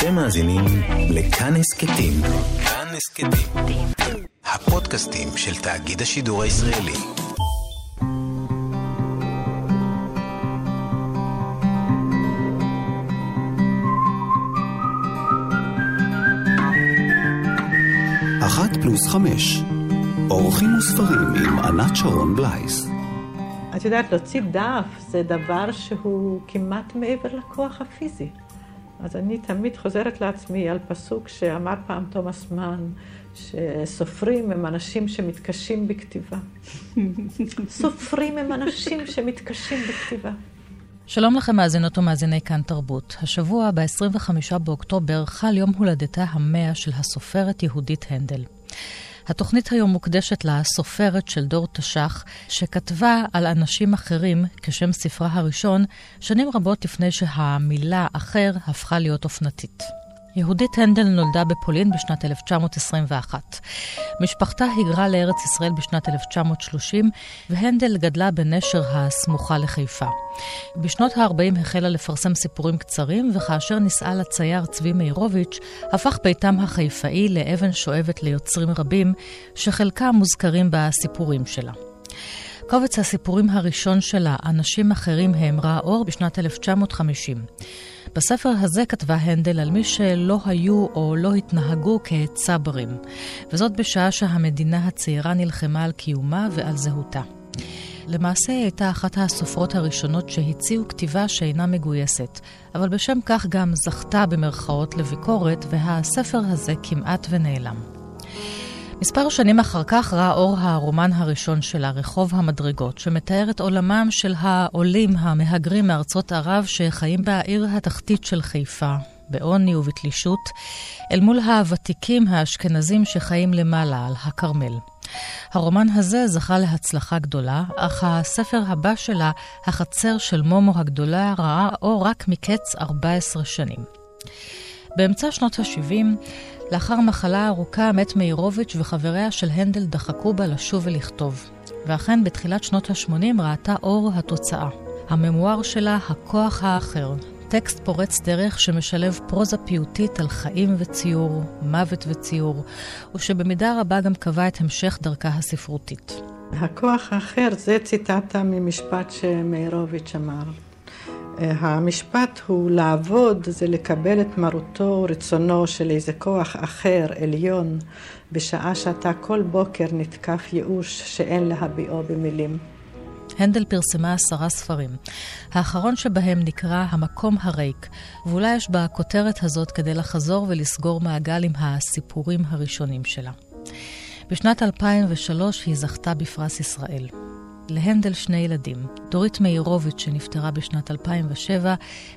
אתם מאזינים לכאן הסכתים. כאן הסכתים. הפודקאסטים של תאגיד השידור הישראלי. אחת פלוס חמש. אורחים וספרים עם ענת שרון בלייס. את יודעת, להוציא דף זה דבר שהוא כמעט מעבר לכוח הפיזי. אז אני תמיד חוזרת לעצמי על פסוק שאמר פעם תומאס מן, שסופרים הם אנשים שמתקשים בכתיבה. סופרים הם אנשים שמתקשים בכתיבה. שלום לכם מאזינות ומאזיני כאן תרבות. השבוע, ב-25 באוקטובר, חל יום הולדתה המאה של הסופרת יהודית הנדל. התוכנית היום מוקדשת לסופרת של דור תש"ח, שכתבה על אנשים אחרים כשם ספרה הראשון, שנים רבות לפני שהמילה אחר הפכה להיות אופנתית. יהודית הנדל נולדה בפולין בשנת 1921. משפחתה היגרה לארץ ישראל בשנת 1930, והנדל גדלה בנשר הסמוכה לחיפה. בשנות ה-40 החלה לפרסם סיפורים קצרים, וכאשר נישאה לצייר צבי מאירוביץ', הפך ביתם החיפאי לאבן שואבת ליוצרים רבים, שחלקם מוזכרים בסיפורים שלה. קובץ הסיפורים הראשון שלה, אנשים אחרים הם, אור בשנת 1950. בספר הזה כתבה הנדל על מי שלא היו או לא התנהגו כצברים, וזאת בשעה שהמדינה הצעירה נלחמה על קיומה ועל זהותה. למעשה היא הייתה אחת הסופרות הראשונות שהציעו כתיבה שאינה מגויסת, אבל בשם כך גם זכתה במרכאות לביקורת, והספר הזה כמעט ונעלם. מספר שנים אחר כך ראה אור הרומן הראשון שלה, רחוב המדרגות, שמתאר את עולמם של העולים המהגרים מארצות ערב שחיים בעיר התחתית של חיפה, בעוני ובתלישות, אל מול הוותיקים האשכנזים שחיים למעלה, על הכרמל. הרומן הזה זכה להצלחה גדולה, אך הספר הבא שלה, החצר של מומו הגדולה, ראה אור רק מקץ 14 שנים. באמצע שנות ה-70, לאחר מחלה ארוכה מת מאירוביץ' וחבריה של הנדל דחקו בה לשוב ולכתוב. ואכן, בתחילת שנות ה-80 ראתה אור התוצאה. הממואר שלה, הכוח האחר, טקסט פורץ דרך שמשלב פרוזה פיוטית על חיים וציור, מוות וציור, ושבמידה רבה גם קבע את המשך דרכה הספרותית. הכוח האחר זה ציטטה ממשפט שמאירוביץ' אמר. המשפט הוא לעבוד, זה לקבל את מרותו, רצונו של איזה כוח אחר, עליון, בשעה שאתה כל בוקר נתקף ייאוש שאין להביעו במילים. הנדל פרסמה עשרה ספרים. האחרון שבהם נקרא המקום הריק, ואולי יש בכותרת הזאת כדי לחזור ולסגור מעגל עם הסיפורים הראשונים שלה. בשנת 2003 היא זכתה בפרס ישראל. להנדל שני ילדים, דורית מאירוביץ' שנפטרה בשנת 2007,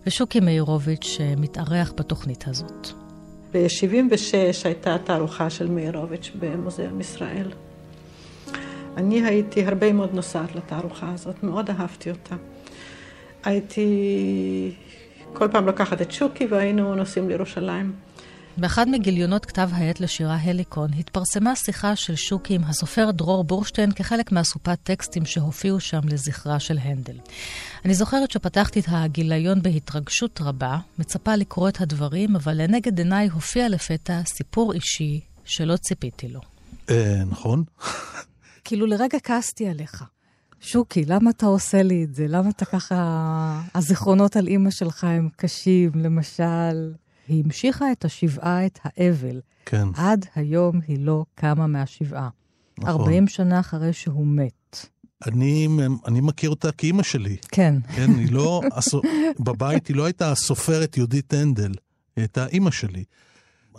ושוקי מאירוביץ' שמתארח בתוכנית הזאת. ב-76' הייתה תערוכה של מאירוביץ' במוזיאון ישראל. אני הייתי הרבה מאוד נוסעת לתערוכה הזאת, מאוד אהבתי אותה. הייתי כל פעם לקחת את שוקי והיינו נוסעים לירושלים. באחד מגיליונות כתב העת לשירה הליקון התפרסמה שיחה של שוקי עם הסופר דרור בורשטיין כחלק מאסופת טקסטים שהופיעו שם לזכרה של הנדל. אני זוכרת שפתחתי את הגיליון בהתרגשות רבה, מצפה לקרוא את הדברים, אבל לנגד עיניי הופיע לפתע סיפור אישי שלא ציפיתי לו. אה, נכון. כאילו לרגע כעסתי עליך. שוקי, למה אתה עושה לי את זה? למה אתה ככה... הזיכרונות על אימא שלך הם קשים, למשל. היא המשיכה את השבעה, את האבל. כן. עד היום היא לא קמה מהשבעה. נכון. 40 שנה אחרי שהוא מת. אני, אני מכיר אותה כאימא שלי. כן. כן, היא לא, בבית היא לא הייתה הסופרת יהודית הנדל, היא הייתה אימא שלי.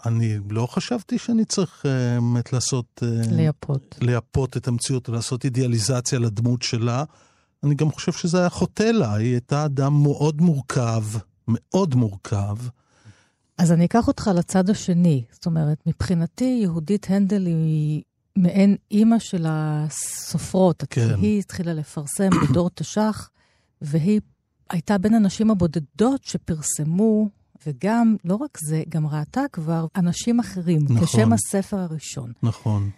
אני לא חשבתי שאני צריך אה, באמת לעשות... אה, לייפות. לייפות את המציאות, לעשות אידיאליזציה לדמות שלה. אני גם חושב שזה היה חוטא לה, היא הייתה אדם מאוד מורכב, מאוד מורכב. אז אני אקח אותך לצד השני. זאת אומרת, מבחינתי, יהודית הנדל היא מעין אימא של הסופרות. כן. היא התחילה לפרסם בדור תש"ח, והיא הייתה בין הנשים הבודדות שפרסמו, וגם, לא רק זה, גם ראתה כבר אנשים אחרים, נכון. כשם הספר הראשון. נכון.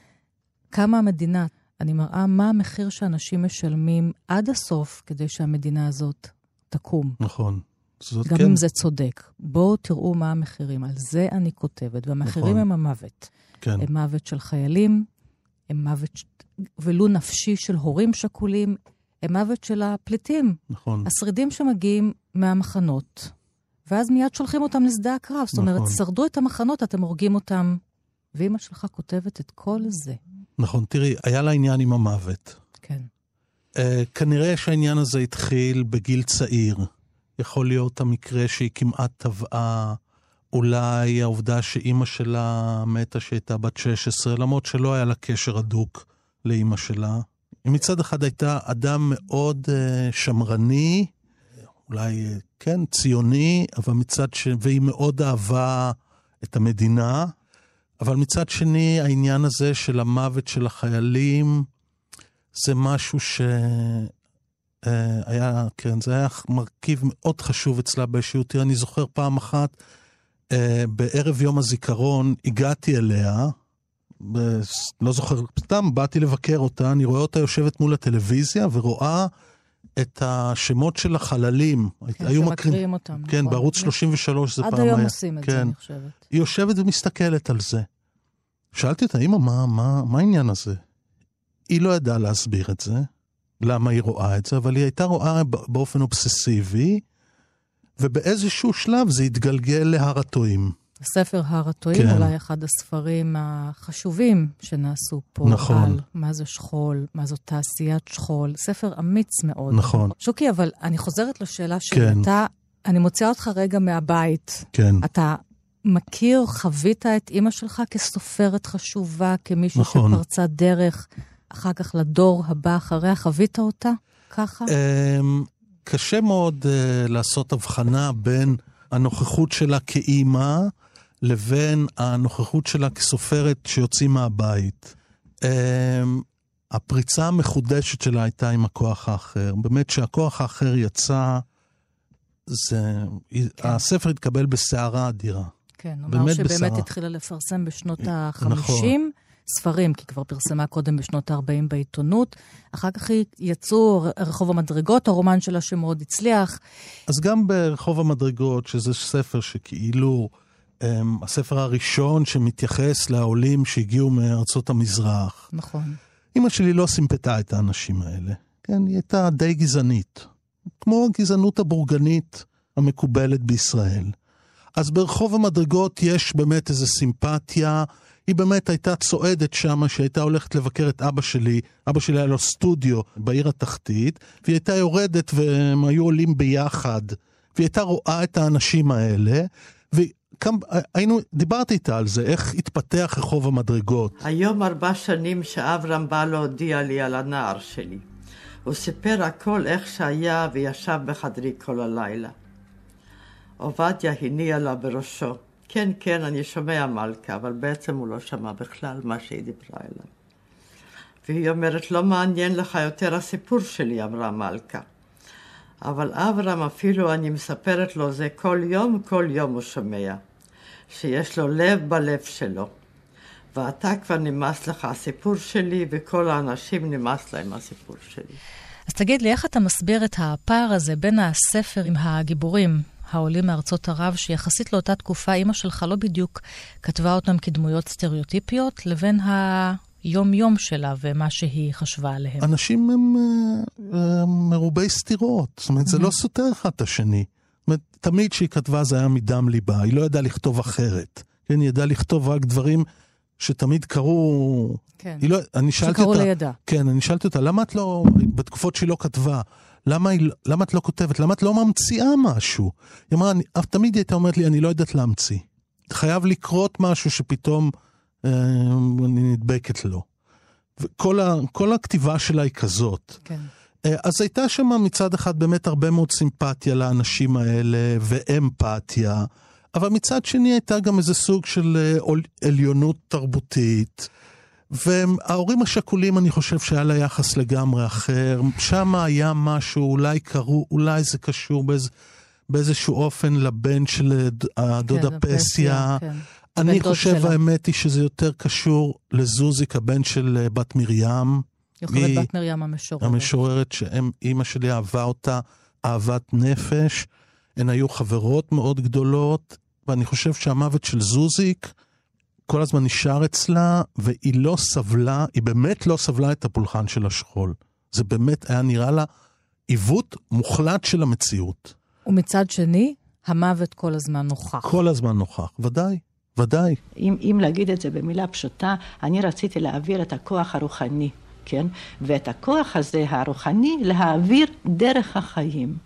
כמה המדינה, אני מראה מה המחיר שאנשים משלמים עד הסוף כדי שהמדינה הזאת תקום. נכון. זאת גם כן, אם זה צודק. בואו תראו מה המחירים. על זה אני כותבת, והמחירים נכון. הם המוות. כן, הם מוות של חיילים, הם מוות, ולו נפשי של הורים שכולים, הם מוות של הפליטים, נכון. השרידים שמגיעים מהמחנות, ואז מיד שולחים אותם לשדה הקרב. זאת אומרת, נכון. שרדו את המחנות, אתם הורגים אותם. ואימא שלך כותבת את כל זה. נכון, תראי, היה לה עניין עם המוות. כן. Uh, כנראה שהעניין הזה התחיל בגיל צעיר. יכול להיות המקרה שהיא כמעט טבעה, אולי העובדה שאימא שלה מתה שהייתה בת 16, למרות שלא היה לה קשר הדוק לאימא שלה. היא מצד אחד הייתה אדם מאוד uh, שמרני, אולי, uh, כן, ציוני, אבל מצד ש... והיא מאוד אהבה את המדינה, אבל מצד שני, העניין הזה של המוות של החיילים, זה משהו שהיה, כן, זה היה מרכיב מאוד חשוב אצלה באישיותי. אני זוכר פעם אחת, אה, בערב יום הזיכרון, הגעתי אליה, לא זוכר, סתם באתי לבקר אותה, אני רואה אותה יושבת מול הטלוויזיה ורואה את השמות של החללים. כן, היו שמקריאים אותם. כן, נכון. בערוץ 33 זה פעם עד היה. היום עושים את זה, כן. אני חושבת. היא יושבת ומסתכלת על זה. שאלתי אותה, אמא, מה, מה, מה העניין הזה? היא לא ידעה להסביר את זה, למה היא רואה את זה, אבל היא הייתה רואה באופן אובססיבי, ובאיזשהו שלב זה התגלגל להר הטועים. ספר הר הטועים, כן. אולי אחד הספרים החשובים שנעשו פה. נכון. על מה זה שכול, מה זאת תעשיית שכול. ספר אמיץ מאוד. נכון. שוקי, אבל אני חוזרת לשאלה שלי. כן. אתה, אני מוציאה אותך רגע מהבית. כן, אתה מכיר, חווית את אימא שלך כסופרת חשובה, כמישהו נכון. שפרצה דרך, אחר כך לדור הבא אחריה, חווית אותה ככה? אמ, קשה מאוד uh, לעשות הבחנה בין הנוכחות שלה כאימא לבין הנוכחות שלה כסופרת שיוצאים מהבית. Um, הפריצה המחודשת שלה הייתה עם הכוח האחר. באמת שהכוח האחר יצא, זה... כן. הספר התקבל בסערה אדירה. כן, באמת שבאמת בסערה. התחילה לפרסם בשנות ה-50 נכון. ספרים, כי כבר פרסמה קודם בשנות ה-40 בעיתונות. אחר כך יצאו רחוב המדרגות, הרומן שלה שמאוד הצליח. אז גם ברחוב המדרגות, שזה ספר שכאילו, um, הספר הראשון שמתייחס לעולים שהגיעו מארצות המזרח. נכון. אימא שלי לא סימפתה את האנשים האלה. כן, היא הייתה די גזענית. כמו הגזענות הבורגנית המקובלת בישראל. אז ברחוב המדרגות יש באמת איזו סימפתיה. היא באמת הייתה צועדת שם, שהייתה הולכת לבקר את אבא שלי. אבא שלי היה לו סטודיו בעיר התחתית, והיא הייתה יורדת והם היו עולים ביחד. והיא הייתה רואה את האנשים האלה, וכמה, היינו, דיברתי איתה על זה, איך התפתח רחוב המדרגות. היום ארבע שנים שאברהם בא להודיע לי על הנער שלי. הוא סיפר הכל איך שהיה וישב בחדרי כל הלילה. עובדיה הניע לה בראשו. כן, כן, אני שומע מלכה, אבל בעצם הוא לא שמע בכלל מה שהיא דיברה אליו. והיא אומרת, לא מעניין לך יותר הסיפור שלי, אמרה מלכה. אבל אברהם, אפילו אני מספרת לו זה כל יום, כל יום הוא שומע. שיש לו לב בלב שלו. ואתה כבר נמאס לך הסיפור שלי, וכל האנשים נמאס להם הסיפור שלי. אז תגיד לי, איך אתה מסביר את הפער הזה בין הספר עם הגיבורים העולים מארצות ערב, שיחסית לאותה תקופה אימא שלך לא בדיוק כתבה אותם כדמויות סטריאוטיפיות, לבין היום-יום שלה ומה שהיא חשבה עליהם? אנשים הם אה, אה, מרובי סתירות, זאת אומרת, זה לא סותר אחד את השני. זאת אומרת, תמיד כשהיא כתבה זה היה מדם ליבה, היא לא ידעה לכתוב אחרת. כן, היא ידעה לכתוב רק דברים שתמיד קרו... כן. לא, אני שאלתי אותה... לידה. כן, אני שאלתי אותה, למה את לא, בתקופות שהיא לא כתבה, למה, היא, למה את לא כותבת? למה את לא ממציאה משהו? היא אמרה, אני, תמיד היא הייתה אומרת לי, אני לא יודעת להמציא. חייב לקרות משהו שפתאום אה, אני נדבקת לו. וכל ה, כל הכתיבה שלה היא כזאת. כן. אה, אז הייתה שם מצד אחד באמת הרבה מאוד סימפתיה לאנשים האלה ואמפתיה, אבל מצד שני הייתה גם איזה סוג של אה, עליונות תרבותית. וההורים השכולים, אני חושב שהיה לה יחס לגמרי אחר. שם היה משהו, אולי קראו, אולי זה קשור באיז, באיזשהו אופן לבן של הדודה כן, פסיה. כן. אני חושב, שלה. האמת היא שזה יותר קשור לזוזיק, הבן של אה, בת מרים. יוכבד בת מרים המשוררת. המשוררת שאימא שלי אהבה אותה אהבת נפש. הן היו חברות מאוד גדולות, ואני חושב שהמוות של זוזיק כל הזמן נשאר אצלה, והיא לא סבלה, היא באמת לא סבלה את הפולחן של השכול. זה באמת היה נראה לה עיוות מוחלט של המציאות. ומצד שני, המוות כל הזמן נוכח. כל הזמן נוכח, ודאי, ודאי. אם, אם להגיד את זה במילה פשוטה, אני רציתי להעביר את הכוח הרוחני, כן? ואת הכוח הזה, הרוחני, להעביר דרך החיים.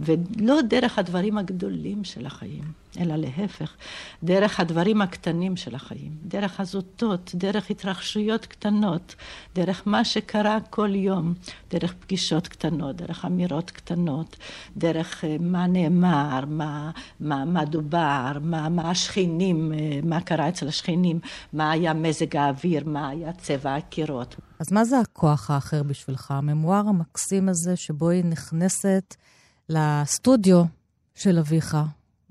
ולא דרך הדברים הגדולים של החיים, אלא להפך, דרך הדברים הקטנים של החיים, דרך הזוטות, דרך התרחשויות קטנות, דרך מה שקרה כל יום, דרך פגישות קטנות, דרך אמירות קטנות, דרך אה, מה נאמר, מה, מה, מה דובר, מה, מה השכנים, אה, מה קרה אצל השכנים, מה היה מזג האוויר, מה היה צבע הקירות. אז מה זה הכוח האחר בשבילך? הממואר המקסים הזה שבו היא נכנסת לסטודיו של אביך,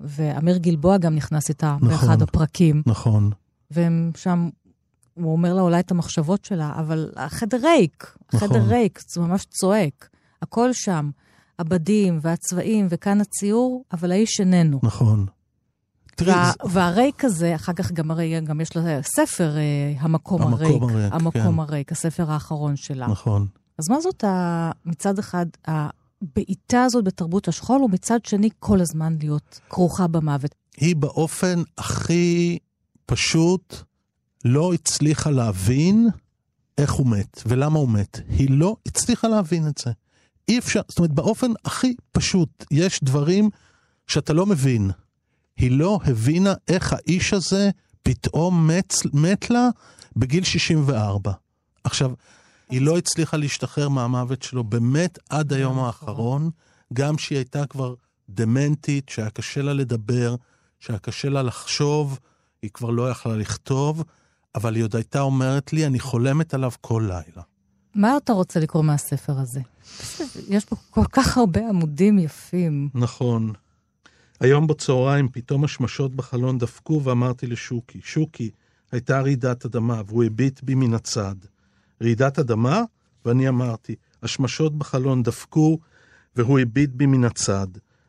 ואמיר גלבוע גם נכנס איתה נכון, באחד הפרקים. נכון. והם שם, הוא אומר לה אולי את המחשבות שלה, אבל החדר ריק, החדר נכון. ריק, זה ממש צועק. הכל שם, הבדים והצבעים וכאן הציור, אבל האיש איננו. נכון. וה, והריק הזה, אחר כך גם הרי גם יש לה ספר, אה, המקום, המקום הריק. הריק, המקום כן. הריק, הספר האחרון שלה. נכון. אז מה זאת ה, מצד אחד הבעיטה הזאת בתרבות השכול, ומצד שני כל הזמן להיות כרוכה במוות? היא באופן הכי פשוט לא הצליחה להבין איך הוא מת ולמה הוא מת. היא לא הצליחה להבין את זה. אי אפשר, זאת אומרת, באופן הכי פשוט, יש דברים שאתה לא מבין. היא לא הבינה איך האיש הזה פתאום מת, מת לה בגיל 64. עכשיו, היא לא הצליחה להשתחרר מהמוות שלו באמת עד היום האחרון, גם שהיא הייתה כבר דמנטית, שהיה קשה לה לדבר, שהיה קשה לה לחשוב, היא כבר לא יכלה לכתוב, אבל היא עוד הייתה אומרת לי, אני חולמת עליו כל לילה. מה אתה רוצה לקרוא מהספר הזה? יש פה כל כך הרבה עמודים יפים. נכון. היום בצהריים פתאום השמשות בחלון דפקו ואמרתי לשוקי, שוקי, הייתה רעידת אדמה והוא הביט בי מן הצד. רעידת אדמה? ואני אמרתי, השמשות בחלון דפקו והוא הביט בי מן הצד.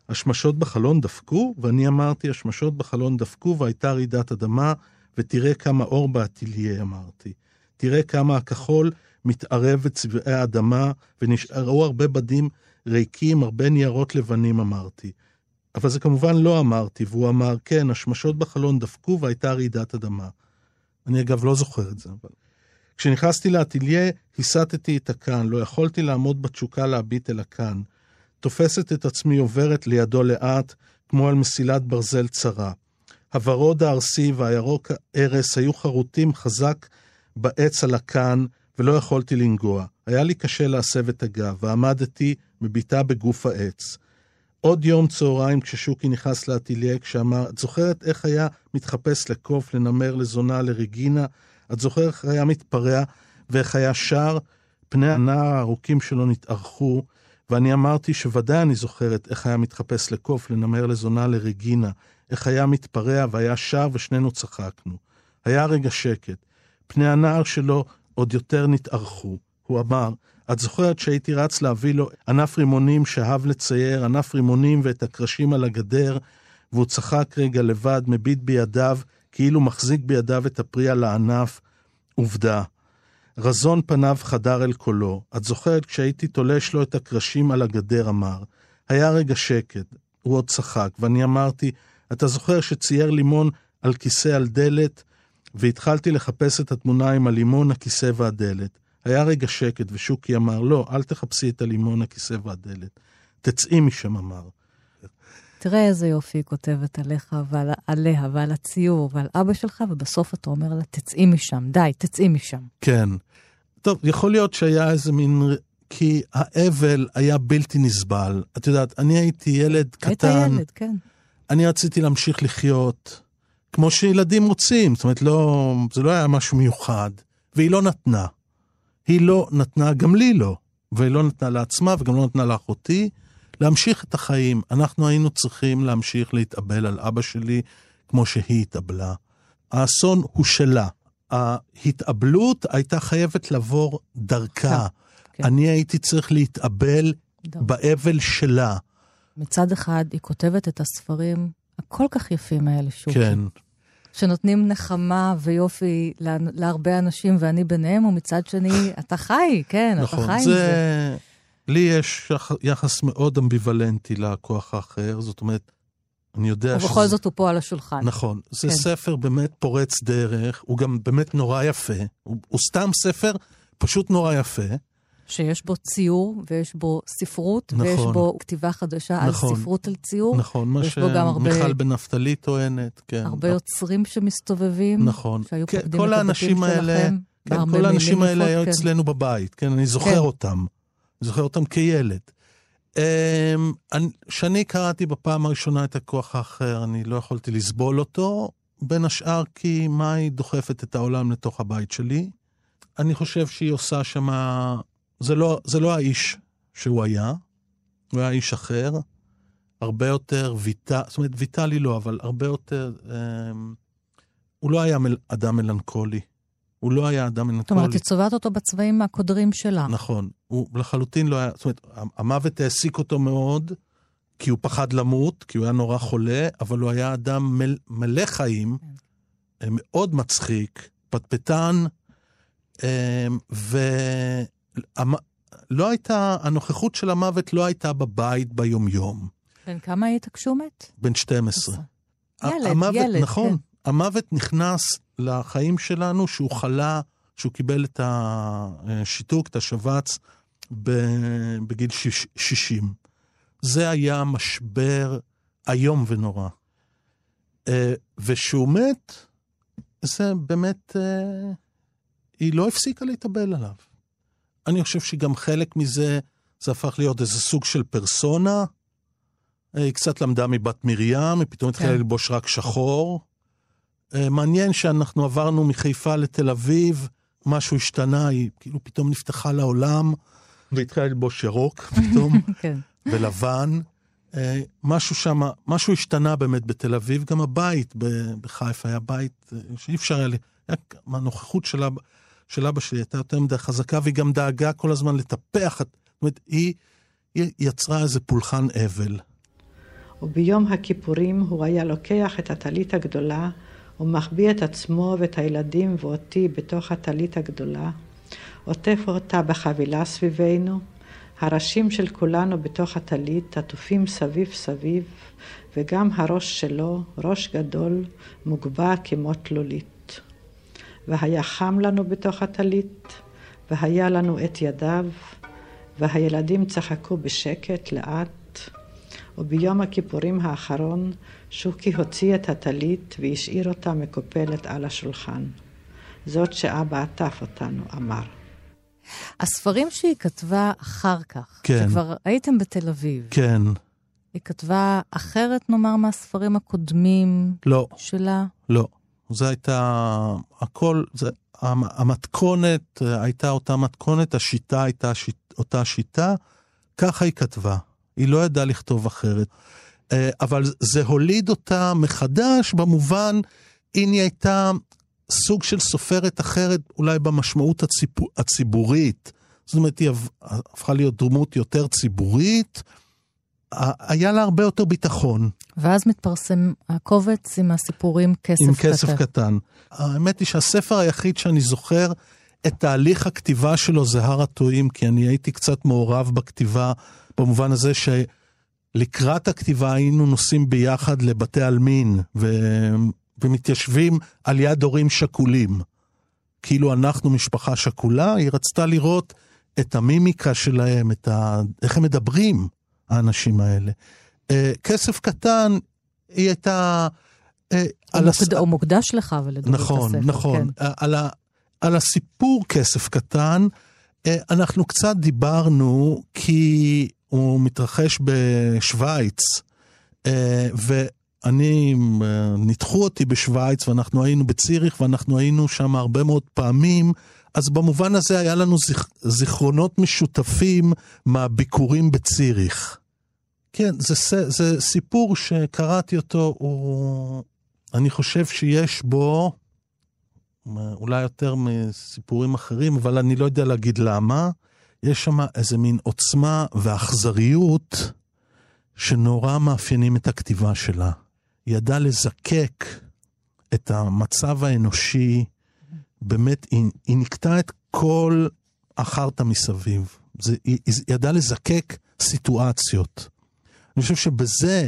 השמשות בחלון דפקו? ואני אמרתי, השמשות בחלון דפקו והייתה רעידת אדמה, ותראה כמה אור באטיליה, אמרתי. תראה כמה הכחול מתערב בצבעי האדמה, ונשארו הרבה בדים ריקים, הרבה ניירות לבנים, אמרתי. אבל זה כמובן לא אמרתי, והוא אמר, כן, השמשות בחלון דפקו והייתה רעידת אדמה. אני אגב לא זוכר את זה, אבל... כשנכנסתי לאטיליה, הסטתי את הקן, לא יכולתי לעמוד בתשוקה להביט אל הקן. תופסת את עצמי עוברת לידו לאט, כמו על מסילת ברזל צרה. הוורוד הארסי והירוק הארס היו חרוטים חזק בעץ על הקן, ולא יכולתי לנגוע. היה לי קשה להסב את הגב, ועמדתי מביטה בגוף העץ. עוד יום צהריים כששוקי נכנס לאטיליה, כשאמר, את זוכרת איך היה מתחפש לקוף, לנמר, לזונה, לרגינה? את זוכרת איך היה מתפרע ואיך היה שר? פני הנער הארוכים שלו נתארכו, ואני אמרתי שוודאי אני זוכרת איך היה מתחפש לקוף, לנמר, לזונה, לרגינה, איך היה מתפרע והיה שר ושנינו צחקנו. היה רגע שקט. פני הנער שלו עוד יותר נתארכו. הוא אמר, את זוכרת שהייתי רץ להביא לו ענף רימונים שאהב לצייר, ענף רימונים ואת הקרשים על הגדר, והוא צחק רגע לבד, מביט בידיו, כאילו מחזיק בידיו את הפרי על הענף. עובדה. רזון פניו חדר אל קולו. את זוכרת כשהייתי תולש לו את הקרשים על הגדר, אמר. היה רגע שקט. הוא עוד צחק, ואני אמרתי, אתה זוכר שצייר לימון על כיסא על דלת? והתחלתי לחפש את התמונה עם הלימון, הכיסא והדלת. היה רגע שקט, ושוקי אמר, לא, אל תחפשי את הלימון, הכיסא והדלת. תצאי משם, אמר. תראה איזה יופי היא כותבת עליך ועל, עליה ועל הציור ועל אבא שלך, ובסוף אתה אומר לה, תצאי משם, די, תצאי משם. כן. טוב, יכול להיות שהיה איזה מין... כי האבל היה בלתי נסבל. את יודעת, אני הייתי ילד קטן. היית ילד, כן. אני רציתי להמשיך לחיות כמו שילדים רוצים. זאת אומרת, לא, זה לא היה משהו מיוחד. והיא לא נתנה. היא לא נתנה, גם לי לא. והיא לא נתנה לעצמה וגם לא נתנה לאחותי. להמשיך את החיים. אנחנו היינו צריכים להמשיך להתאבל על אבא שלי כמו שהיא התאבלה. האסון הוא שלה. ההתאבלות הייתה חייבת לעבור דרכה. כן. אני הייתי צריך להתאבל באבל שלה. מצד אחד, היא כותבת את הספרים הכל כך יפים האלה, שוקי. כן. שנותנים נחמה ויופי לה, להרבה אנשים, ואני ביניהם, ומצד שני, אתה חי, כן, נכון, אתה חי זה... עם זה. לי יש יח- יחס מאוד אמביוולנטי לכוח האחר, זאת אומרת, אני יודע ובכל זאת הוא פה על השולחן. נכון, זה כן. ספר באמת פורץ דרך, הוא גם באמת נורא יפה, הוא, הוא סתם ספר פשוט נורא יפה. שיש בו ציור, ויש בו ספרות, נכון. ויש בו כתיבה חדשה נכון. על ספרות על ציור. נכון, מה שמיכל בן נפתלי טוענת, כן. הרבה יוצרים שמסתובבים. נכון. שהיו כן, פוקדים את הבתים האנשים האלה, שלכם. כן, כל האנשים האלה היו כן. אצלנו בבית, כן, אני זוכר כן. אותם. זוכר אותם כילד. כשאני קראתי בפעם הראשונה את הכוח האחר, אני לא יכולתי לסבול אותו, בין השאר כי מאי דוחפת את העולם לתוך הבית שלי. אני חושב שהיא עושה שמה... זה לא, זה לא האיש שהוא היה, הוא היה איש אחר, הרבה יותר ויטה, זאת אומרת, ויטלי לא, אבל הרבה יותר... אמ, הוא לא היה מל, אדם מלנכולי. הוא לא היה אדם זאת מלנכולי. אומרת, היא צובעת אותו בצבעים הקודרים שלה. נכון. הוא לחלוטין לא היה, זאת אומרת, המוות העסיק אותו מאוד, כי הוא פחד למות, כי הוא היה נורא חולה, אבל הוא היה אדם מל, מלא חיים, אה, מאוד מצחיק, פטפטן, אה, ולא הייתה, הנוכחות של המוות לא הייתה בבית ביומיום. בן כמה היית כשהוא מת? בן 12. ילד, המוות, ילד, נכון. כן. המוות נכנס לחיים שלנו שהוא חלה, שהוא קיבל את השיתוק, את השבץ, בגיל שיש- 60. זה היה משבר איום ונורא. אה, וכשהוא מת, זה באמת, אה, היא לא הפסיקה להתאבל עליו. אני חושב שגם חלק מזה, זה הפך להיות איזה סוג של פרסונה. אה, היא קצת למדה מבת מרים, היא פתאום התחילה כן. ללבוש רק שחור. אה, מעניין שאנחנו עברנו מחיפה לתל אביב, משהו השתנה, היא כאילו פתאום נפתחה לעולם, והתחילה ללבוש ירוק פתאום, כן. ולבן. אה, משהו שם, משהו השתנה באמת בתל אביב, גם הבית בחיפה היה בית אה, שאי אפשר היה, ל- היה הנוכחות של, אבא, של אבא שלי הייתה יותר מדי חזקה, והיא גם דאגה כל הזמן לטפח, את- זאת אומרת, היא, היא יצרה איזה פולחן אבל. וביום הכיפורים הוא היה לוקח את הטלית הגדולה ומחביא את עצמו ואת הילדים ואותי בתוך הטלית הגדולה, עוטף אותה בחבילה סביבנו, הראשים של כולנו בתוך הטלית עטופים סביב סביב, וגם הראש שלו, ראש גדול, מוגבע כמו תלולית. והיה חם לנו בתוך הטלית, והיה לנו את ידיו, והילדים צחקו בשקט לאט, וביום הכיפורים האחרון שוקי הוציא את הטלית והשאיר אותה מקופלת על השולחן. זאת שאבא עטף אותנו, אמר. הספרים שהיא כתבה אחר כך, כן. שכבר הייתם בתל אביב, כן, היא כתבה אחרת, נאמר, מהספרים הקודמים לא, שלה? לא. זה הייתה, הכל, זה, המ- המתכונת אה, הייתה אותה מתכונת, השיטה הייתה שיט, אותה שיטה, ככה היא כתבה. היא לא ידעה לכתוב אחרת. אה, אבל זה הוליד אותה מחדש במובן, הנה היא הייתה סוג של סופרת אחרת, אולי במשמעות הציבורית. זאת אומרת, היא הפ- הפכה להיות דמות יותר ציבורית. היה לה הרבה יותר ביטחון. ואז מתפרסם הקובץ עם הסיפורים כסף עם קטן. כסף קטן. האמת היא שהספר היחיד שאני זוכר את תהליך הכתיבה שלו זה הר הטועים, כי אני הייתי קצת מעורב בכתיבה, במובן הזה שלקראת הכתיבה היינו נוסעים ביחד לבתי עלמין, ו... ומתיישבים על יד הורים שכולים. כאילו אנחנו משפחה שכולה, היא רצתה לראות את המימיקה שלהם, את ה... איך הם מדברים, האנשים האלה. אה, כסף קטן, היא הייתה... אה, הוא על הס- מוקד- הוא מוקדש לך ולדודו את נכון, הספר. נכון. כן. על, ה, על הסיפור כסף קטן, אה, אנחנו קצת דיברנו, כי הוא מתרחש בשוויץ, אה, ואני, אה, ניתחו אותי בשוויץ, ואנחנו היינו בציריך, ואנחנו היינו שם הרבה מאוד פעמים, אז במובן הזה היה לנו זיכ, זיכרונות משותפים מהביקורים בציריך. כן, זה, זה סיפור שקראתי אותו, הוא... אני חושב שיש בו, אולי יותר מסיפורים אחרים, אבל אני לא יודע להגיד למה, יש שם איזה מין עוצמה ואכזריות שנורא מאפיינים את הכתיבה שלה. היא ידעה לזקק את המצב האנושי, באמת, היא, היא נקטה את כל החרטא מסביב. זה, היא, היא ידעה לזקק סיטואציות. אני חושב שבזה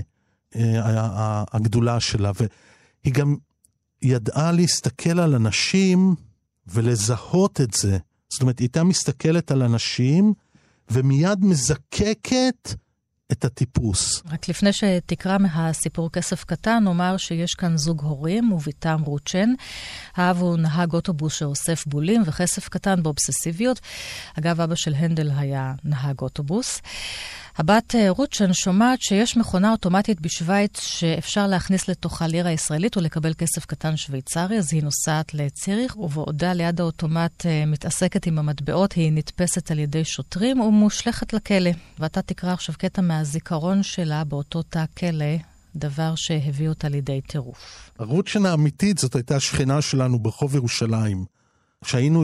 אה, הגדולה שלה, והיא גם ידעה להסתכל על אנשים ולזהות את זה. זאת אומרת, היא הייתה מסתכלת על אנשים ומיד מזקקת את הטיפוס. רק לפני שתקרא מהסיפור כסף קטן, נאמר שיש כאן זוג הורים וביתם רוצ'ן. האב הוא נהג אוטובוס שאוסף בולים וכסף קטן באובססיביות. אגב, אבא של הנדל היה נהג אוטובוס. הבת אה, רוצ'ן שומעת שיש מכונה אוטומטית בשוויץ שאפשר להכניס לתוכה לירה ישראלית ולקבל כסף קטן שוויצרי, אז היא נוסעת לציריך, ובעודה ליד האוטומט אה, מתעסקת עם המטבעות, היא נתפסת על ידי שוטרים ומושלכת לכלא. ואתה תקרא עכשיו קטע מהזיכרון שלה באותו תא כלא, דבר שהביא אותה לידי טירוף. הרוצ'ן האמיתית זאת הייתה שכנה שלנו ברחוב ירושלים. כשהיינו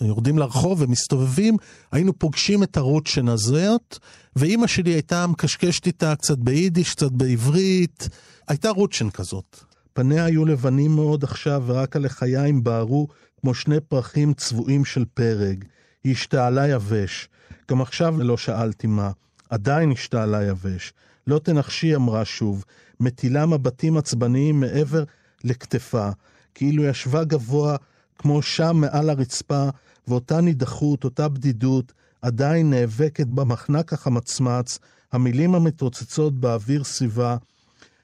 יורדים לרחוב ומסתובבים, היינו פוגשים את הרוצ'ן הזאת, ואימא שלי הייתה מקשקשת איתה קצת ביידיש, קצת בעברית, הייתה רוצ'ן כזאת. פניה היו לבנים מאוד עכשיו, ורק הלחיים בערו כמו שני פרחים צבועים של פרג. היא השתעלה יבש. גם עכשיו לא שאלתי מה. עדיין השתעלה יבש. לא תנחשי, אמרה שוב, מטילה מבטים עצבניים מעבר לכתפה, כאילו ישבה גבוה כמו שם מעל הרצפה, ואותה נידחות, אותה בדידות, עדיין נאבקת במחנק החמצמץ, המילים המתרוצצות באוויר סביבה,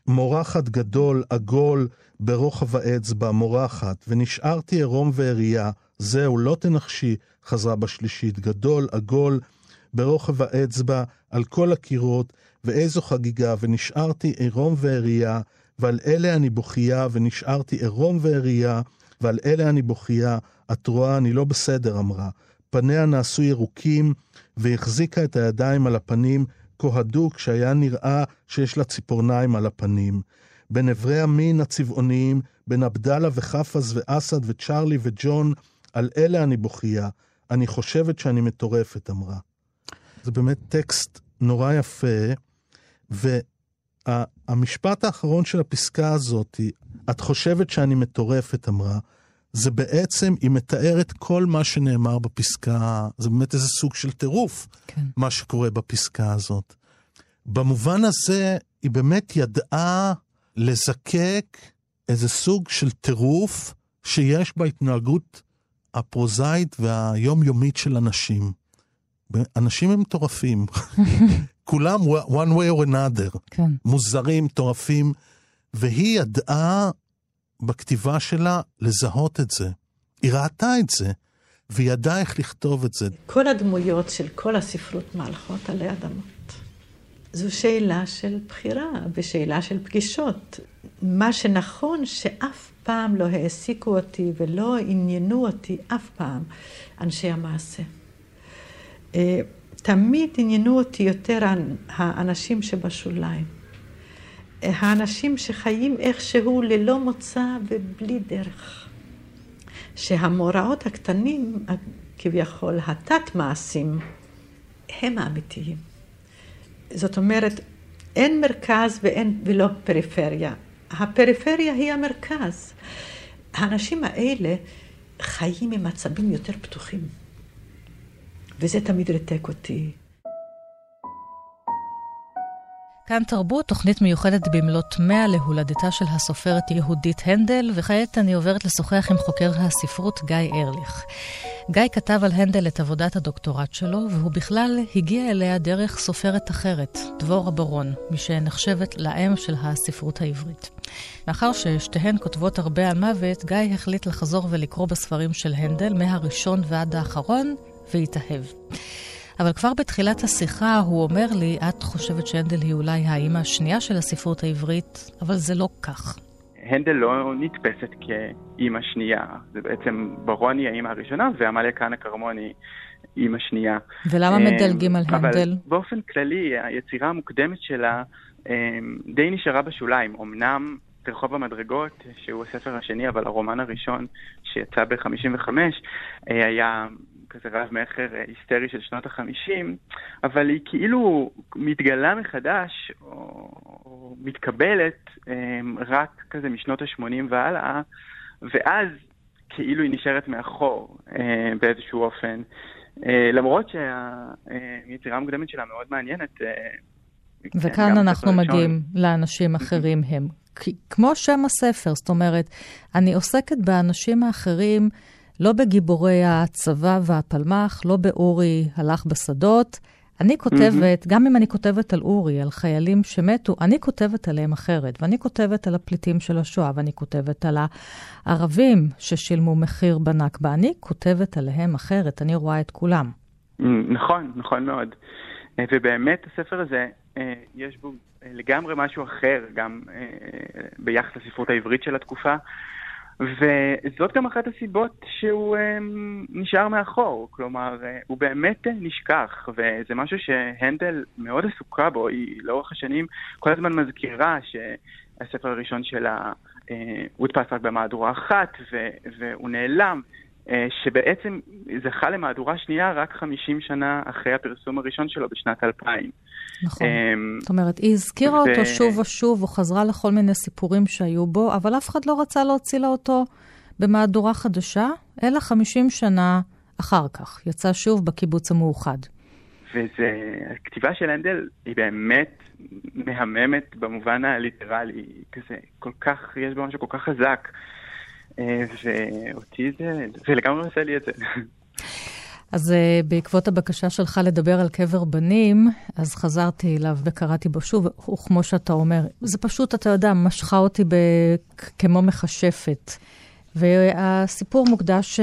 מורחת גדול, עגול, ברוחב האצבע, מורחת, ונשארתי עירום ועריה, זהו, לא תנחשי, חזרה בשלישית, גדול, עגול, ברוחב האצבע, על כל הקירות, ואיזו חגיגה, ונשארתי עירום ועריה, ועל אלה אני בוכייה, ונשארתי עירום ועריה, ועל אלה אני בוכייה, את רואה, אני לא בסדר, אמרה. פניה נעשו ירוקים, והחזיקה את הידיים על הפנים כה הדוק שהיה נראה שיש לה ציפורניים על הפנים. בין אברי המין הצבעוניים, בין עבדאללה וחפז ואסד וצ'רלי וג'ון, על אלה אני בוכייה. אני חושבת שאני מטורפת, אמרה. זה באמת טקסט נורא יפה, והמשפט האחרון של הפסקה הזאת, את חושבת שאני מטורפת, אמרה, זה בעצם, היא מתארת כל מה שנאמר בפסקה, זה באמת איזה סוג של טירוף, כן. מה שקורה בפסקה הזאת. במובן הזה, היא באמת ידעה לזקק איזה סוג של טירוף שיש בהתנהגות הפרוזאית והיומיומית של אנשים. אנשים הם מטורפים. כולם one way or another. כן. מוזרים, מטורפים. והיא ידעה בכתיבה שלה לזהות את זה. היא ראתה את זה, והיא ידעה איך לכתוב את זה. כל הדמויות של כל הספרות מהלכות עלי אדמות. זו שאלה של בחירה ושאלה של פגישות. מה שנכון שאף פעם לא העסיקו אותי ולא עניינו אותי אף פעם אנשי המעשה. אה, תמיד עניינו אותי יותר האנשים שבשוליים. האנשים שחיים איכשהו ללא מוצא ובלי דרך. שהמאורעות הקטנים, כביכול התת-מעשים, הם האמיתיים. זאת אומרת, אין מרכז ואין, ולא פריפריה. הפריפריה היא המרכז. האנשים האלה חיים עם עצבים יותר פתוחים. וזה תמיד ריתק אותי. כאן תרבות, תוכנית מיוחדת במלאת 100 להולדתה של הסופרת יהודית הנדל, וכעת אני עוברת לשוחח עם חוקר הספרות גיא ארליך. גיא כתב על הנדל את עבודת הדוקטורט שלו, והוא בכלל הגיע אליה דרך סופרת אחרת, דבורה ברון, מי שנחשבת לאם של הספרות העברית. מאחר ששתיהן כותבות הרבה על מוות, גיא החליט לחזור ולקרוא בספרים של הנדל, מהראשון ועד האחרון, והתאהב. אבל כבר בתחילת השיחה הוא אומר לי, את חושבת שהנדל היא אולי האימא השנייה של הספרות העברית, אבל זה לא כך. הנדל לא נתפסת כאימא שנייה, זה בעצם ברוני האימא הראשונה ועמליה כהנא כרמוני אימא שנייה. ולמה מדלגים על הנדל? אבל באופן כללי, היצירה המוקדמת שלה אמ, די נשארה בשוליים. אמנם רחוב המדרגות, שהוא הספר השני, אבל הרומן הראשון שיצא ב-55, אה, היה כזה רב מכר היסטרי של שנות החמישים, אבל היא כאילו מתגלה מחדש, או, או מתקבלת רק כזה משנות ה-80 והלאה, ואז כאילו היא נשארת מאחור באיזשהו אופן. למרות שהיצירה המוקדמת שלה מאוד מעניינת. וכאן כן, אנחנו מגיעים לאנשים אחרים הם. כמו שם הספר, זאת אומרת, אני עוסקת באנשים האחרים, לא בגיבורי הצבא והפלמ"ח, לא באורי הלך בשדות. אני כותבת, mm-hmm. גם אם אני כותבת על אורי, על חיילים שמתו, אני כותבת עליהם אחרת, ואני כותבת על הפליטים של השואה, ואני כותבת על הערבים ששילמו מחיר בנכבה, אני כותבת עליהם אחרת, אני רואה את כולם. נכון, נכון מאוד. ובאמת הספר הזה, אה, יש בו לגמרי משהו אחר, גם אה, ביחס לספרות העברית של התקופה. וזאת גם אחת הסיבות שהוא אה, נשאר מאחור, כלומר, אה, הוא באמת נשכח, וזה משהו שהנדל מאוד עסוקה בו, היא לאורך השנים כל הזמן מזכירה שהספר הראשון שלה הודפס רק במהדורה אחת, והוא נעלם, אה, שבעצם זכה למהדורה שנייה רק 50 שנה אחרי הפרסום הראשון שלו בשנת 2000. נכון. אמ, זאת אומרת, היא הזכירה ו... אותו שוב ושוב, או חזרה לכל מיני סיפורים שהיו בו, אבל אף אחד לא רצה להוציא לה אותו במהדורה חדשה, אלא 50 שנה אחר כך. יצא שוב בקיבוץ המאוחד. והכתיבה של הנדל היא באמת מהממת במובן הליטרלי, כזה, כל כך, יש בה משהו כל כך חזק. אה, ואותי זה, זה לגמרי עושה לי את זה. אז uh, בעקבות הבקשה שלך לדבר על קבר בנים, אז חזרתי אליו וקראתי בו שוב, וכמו שאתה אומר, זה פשוט, אתה יודע, משכה אותי ב... כמו מכשפת. והסיפור מוקדש uh,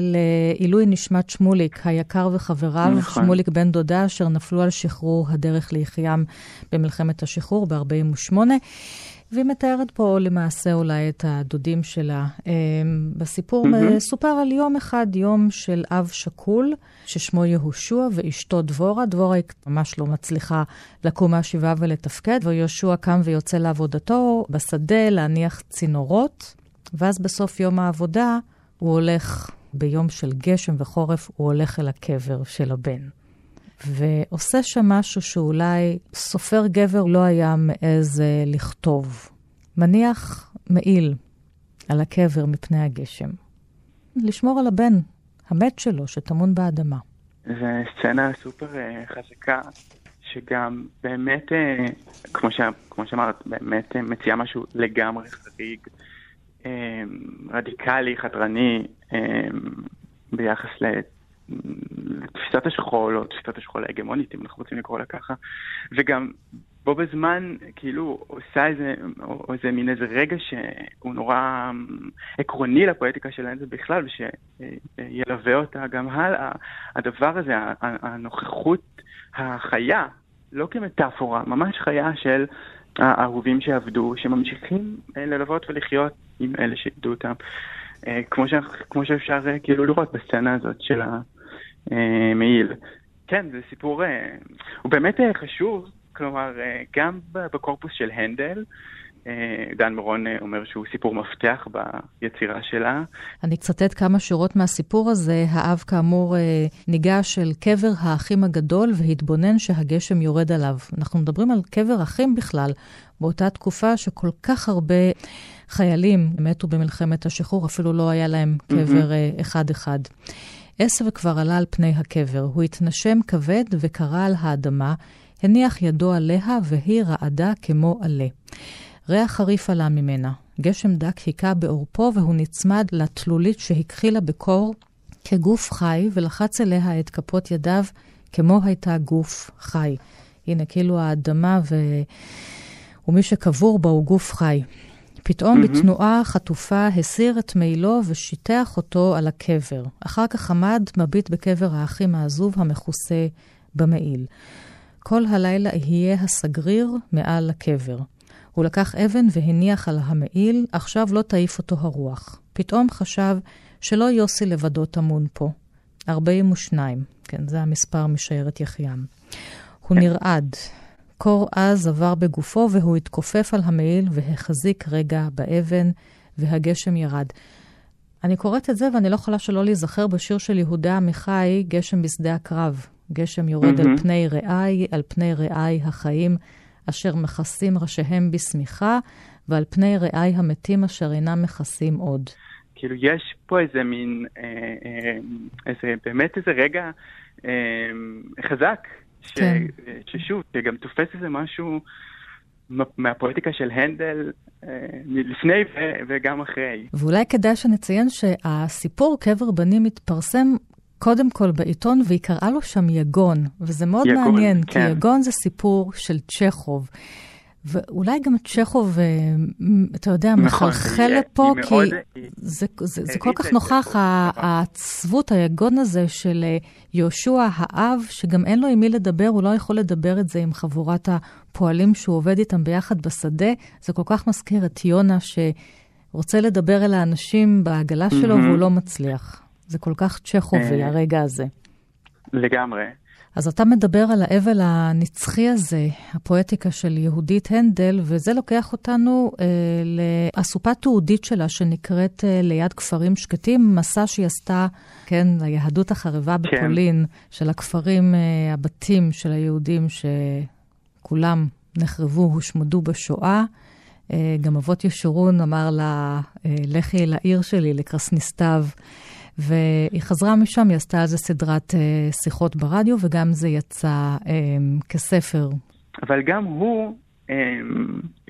לעילוי נשמת שמוליק, היקר וחבריו, נכון. שמוליק בן דודה, אשר נפלו על שחרור הדרך ליחיים במלחמת השחרור ב-48'. והיא מתארת פה למעשה אולי את הדודים שלה. אמ, בסיפור mm-hmm. סופר על יום אחד, יום של אב שכול, ששמו יהושע, ואשתו דבורה. דבורה היא ממש לא מצליחה לקום מהשבעה ולתפקד, ויהושע קם ויוצא לעבודתו בשדה להניח צינורות, ואז בסוף יום העבודה הוא הולך, ביום של גשם וחורף, הוא הולך אל הקבר של הבן. ועושה שם משהו שאולי סופר גבר לא היה מעז אה, לכתוב. מניח מעיל על הקבר מפני הגשם. לשמור על הבן המת שלו, שטמון באדמה. זו סצנה סופר uh, חזקה, שגם באמת, uh, כמו, ש... כמו שאמרת, באמת מציעה משהו לגמרי חריג, רדיקלי, חתרני, ביחס תפיסת השכול, או תפיסת השכול ההגמונית, אם אנחנו רוצים לקרוא לה ככה, וגם בו בזמן, כאילו, עושה איזה, או איזה מין איזה רגע שהוא נורא אמ, עקרוני לפואטיקה של זה בכלל, ושילווה אותה גם הלאה. הדבר הזה, הנוכחות החיה, לא כמטאפורה, ממש חיה של האהובים שעבדו, שממשיכים אה, ללוות ולחיות עם אלה שאיבדו אותם. אה, כמו, ש... כמו שאפשר אה, כאילו לראות בסצנה הזאת של ה... אה, מעיל. כן, זה סיפור, אה, הוא באמת אה, חשוב, כלומר, גם בקורפוס של הנדל, דן מירון אומר שהוא סיפור מפתח ביצירה שלה. אני אצטט כמה שורות מהסיפור הזה. האב כאמור ניגש אל קבר האחים הגדול והתבונן שהגשם יורד עליו. אנחנו מדברים על קבר אחים בכלל, באותה תקופה שכל כך הרבה חיילים מתו במלחמת השחרור, אפילו לא היה להם קבר אחד-אחד. Mm-hmm. עשב כבר עלה על פני הקבר, הוא התנשם כבד וקרא על האדמה, הניח ידו עליה והיא רעדה כמו עלה. ריח חריף עלה ממנה, גשם דק היכה בעורפו והוא נצמד לתלולית שהכחילה בקור כגוף חי ולחץ אליה את כפות ידיו כמו הייתה גוף חי. הנה, כאילו האדמה ו... ומי שקבור בה הוא גוף חי. פתאום mm-hmm. בתנועה חטופה הסיר את מעילו ושיטח אותו על הקבר. אחר כך עמד מביט בקבר האחים העזוב המכוסה במעיל. כל הלילה יהיה הסגריר מעל הקבר. הוא לקח אבן והניח על המעיל, עכשיו לא תעיף אותו הרוח. פתאום חשב שלא יוסי לבדו טמון פה. 42, כן, זה המספר משיירת יחיעם. הוא נרעד, קור עז עבר בגופו והוא התכופף על המעיל והחזיק רגע באבן, והגשם ירד. אני קוראת את זה ואני לא יכולה שלא להיזכר בשיר של יהודה עמיחי, גשם בשדה הקרב. גשם יורד mm-hmm. על פני רעי, על פני רעי החיים, אשר מכסים ראשיהם בשמיכה, ועל פני רעי המתים אשר אינם מכסים עוד. כאילו, יש פה איזה מין, אה, אה, איזה, באמת איזה רגע אה, חזק, ש, כן. ששוב, שגם תופס איזה משהו מהפואטיקה של הנדל אה, לפני ו- וגם אחרי. ואולי כדאי שנציין שהסיפור קבר בנים מתפרסם קודם כל בעיתון, והיא קראה לו שם יגון, וזה מאוד יגון, מעניין, כן. כי יגון זה סיפור של צ'כוב. ואולי גם צ'כוב, אה, אתה יודע, נכון, מחלחל לפה, כי מאוד, זה, זה, זה כל כך נוכח, העצבות, היגון הזה של אה, יהושע האב, שגם אין לו עם מי לדבר, הוא לא יכול לדבר את זה עם חבורת הפועלים שהוא עובד איתם ביחד בשדה. זה כל כך מזכיר את יונה, שרוצה לדבר אל האנשים בעגלה שלו. והוא לא מצליח. זה כל כך צ'כובי, אה, הרגע הזה. לגמרי. אז אתה מדבר על האבל הנצחי הזה, הפואטיקה של יהודית הנדל, וזה לוקח אותנו אה, לאסופה תיעודית שלה שנקראת אה, ליד כפרים שקטים, מסע שהיא עשתה, כן, היהדות החרבה כן. בפולין, כן. של הכפרים, אה, הבתים של היהודים שכולם נחרבו, הושמדו בשואה. אה, גם אבות ישורון אמר לה, אה, לכי אל העיר שלי, לקרסניסטב. והיא חזרה משם, היא עשתה על זה סדרת uh, שיחות ברדיו, וגם זה יצא um, כספר. אבל גם הוא, um,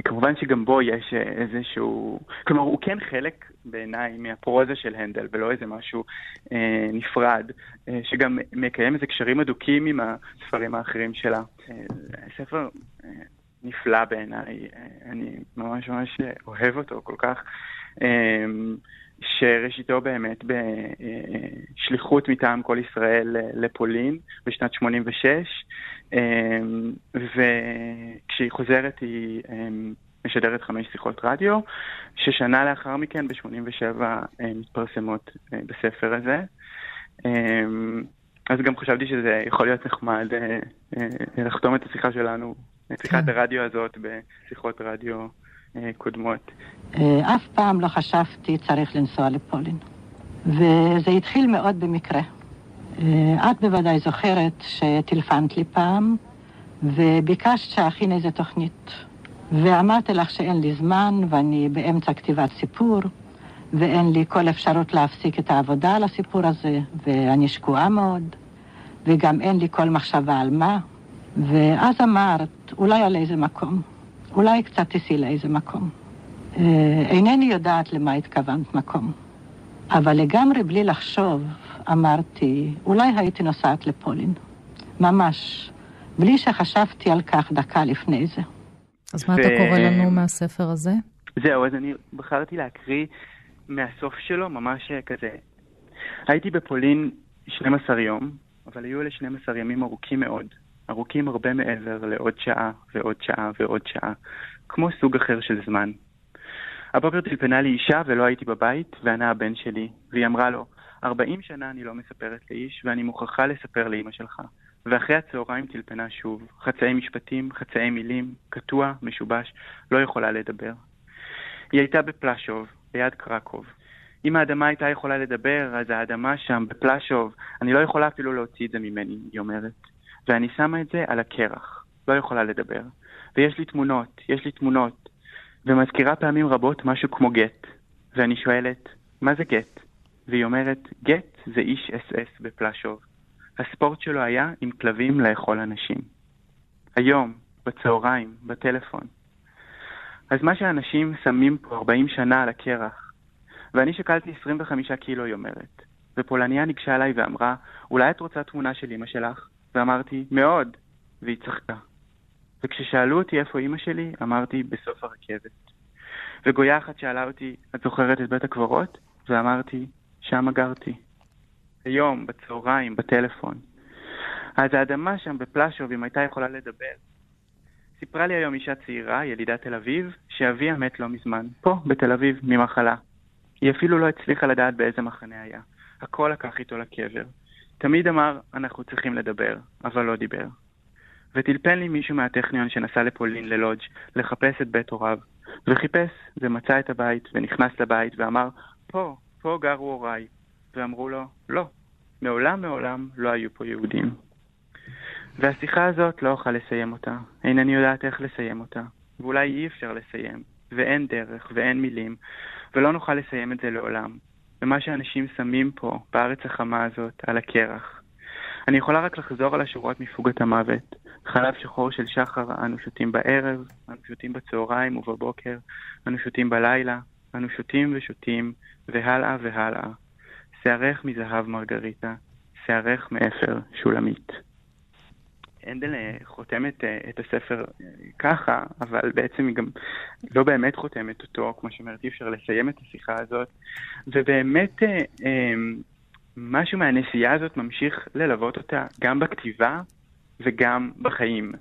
כמובן שגם בו יש איזשהו, כלומר, הוא כן חלק בעיניי מהפרוזה של הנדל, ולא איזה משהו uh, נפרד, uh, שגם מקיים איזה קשרים הדוקים עם הספרים האחרים שלה. Uh, ספר... Uh, נפלא בעיניי, אני ממש ממש אוהב אותו כל כך. שראשיתו באמת בשליחות מטעם כל ישראל לפולין בשנת 86, אמ, וכשהיא חוזרת היא משדרת חמש שיחות רדיו, ששנה לאחר מכן, ב-87, מתפרסמות אה, בספר הזה. אז גם חשבתי שזה יכול להיות נחמד אה, אה, לחתום את השיחה שלנו, את שיחת כן. הרדיו הזאת בשיחות רדיו קודמות. אה, אף פעם לא חשבתי צריך לנסוע לפולין. וזה התחיל מאוד במקרה. אה, את בוודאי זוכרת שטלפנת לי פעם, וביקשת שאכין איזה תוכנית. ואמרתי לך שאין לי זמן, ואני באמצע כתיבת סיפור, ואין לי כל אפשרות להפסיק את העבודה על הסיפור הזה, ואני שקועה מאוד, וגם אין לי כל מחשבה על מה. ואז אמרת, אולי על איזה מקום. אולי קצת תיסעי לאיזה מקום. אה, אינני יודעת למה התכוונת מקום, אבל לגמרי בלי לחשוב, אמרתי, אולי הייתי נוסעת לפולין. ממש, בלי שחשבתי על כך דקה לפני זה. אז מה ו... אתה קורא לנו מהספר הזה? זהו, אז אני בחרתי להקריא מהסוף שלו, ממש כזה. הייתי בפולין 12 יום, אבל היו אלה 12 ימים ארוכים מאוד. ארוכים הרבה מעבר לעוד שעה ועוד שעה ועוד שעה, כמו סוג אחר של זמן. הבוקר טלפנה לי אישה ולא הייתי בבית, וענה הבן שלי, והיא אמרה לו, 40 שנה אני לא מספרת לאיש, ואני מוכרחה לספר לאימא שלך. ואחרי הצהריים טלפנה שוב, חצאי משפטים, חצאי מילים, קטוע, משובש, לא יכולה לדבר. היא הייתה בפלשוב, ליד קרקוב. אם האדמה הייתה יכולה לדבר, אז האדמה שם, בפלשוב, אני לא יכולה אפילו להוציא את זה ממני, היא אומרת. ואני שמה את זה על הקרח. לא יכולה לדבר. ויש לי תמונות, יש לי תמונות, ומזכירה פעמים רבות משהו כמו גט. ואני שואלת, מה זה גט? והיא אומרת, גט זה איש אס אס בפלשוב. הספורט שלו היה עם כלבים לאכול אנשים. היום, בצהריים, בטלפון. אז מה שאנשים שמים פה 40 שנה על הקרח, ואני שקלתי 25 קילו, היא אומרת. ופולניה ניגשה אליי ואמרה, אולי את רוצה תמונה של אמא שלך? ואמרתי, מאוד, והיא צחקה. וכששאלו אותי איפה אימא שלי, אמרתי, בסוף הרכבת. וגויה אחת שאלה אותי, את זוכרת את בית הקברות? ואמרתי, שם גרתי. היום, בצהריים, בטלפון. אז האדמה שם בפלאשוב, אם הייתה יכולה לדבר. סיפרה לי היום אישה צעירה, ילידת תל אביב, שאביה מת לא מזמן, פה, בתל אביב, ממחלה. היא אפילו לא הצליחה לדעת באיזה מחנה היה. הכל לקח איתו לקבר. תמיד אמר, אנחנו צריכים לדבר, אבל לא דיבר. וטלפן לי מישהו מהטכניון שנסע לפולין, ללודג', לחפש את בית הוריו. וחיפש, ומצא את הבית, ונכנס לבית, ואמר, פה, פה גרו הוריי. ואמרו לו, לא, מעולם מעולם לא היו פה יהודים. והשיחה הזאת לא אוכל לסיים אותה, אינני יודעת איך לסיים אותה, ואולי אי אפשר לסיים, ואין דרך ואין מילים, ולא נוכל לסיים את זה לעולם. ומה שאנשים שמים פה, בארץ החמה הזאת, על הקרח. אני יכולה רק לחזור על השורות מפוגת המוות. חלב שחור של שחר, אנו שותים בערב, אנו שותים בצהריים ובבוקר, אנו שותים בלילה, אנו שותים ושותים, והלאה והלאה. שערך מזהב מרגריטה, שערך מאפר שולמית. הנדל אה, חותמת אה, את הספר אה, ככה, אבל בעצם היא גם לא באמת חותמת אותו, כמו שאומרת, אי אפשר לסיים את השיחה הזאת. ובאמת משהו מהנסיעה הזאת ממשיך ללוות אותה גם בכתיבה וגם בחיים.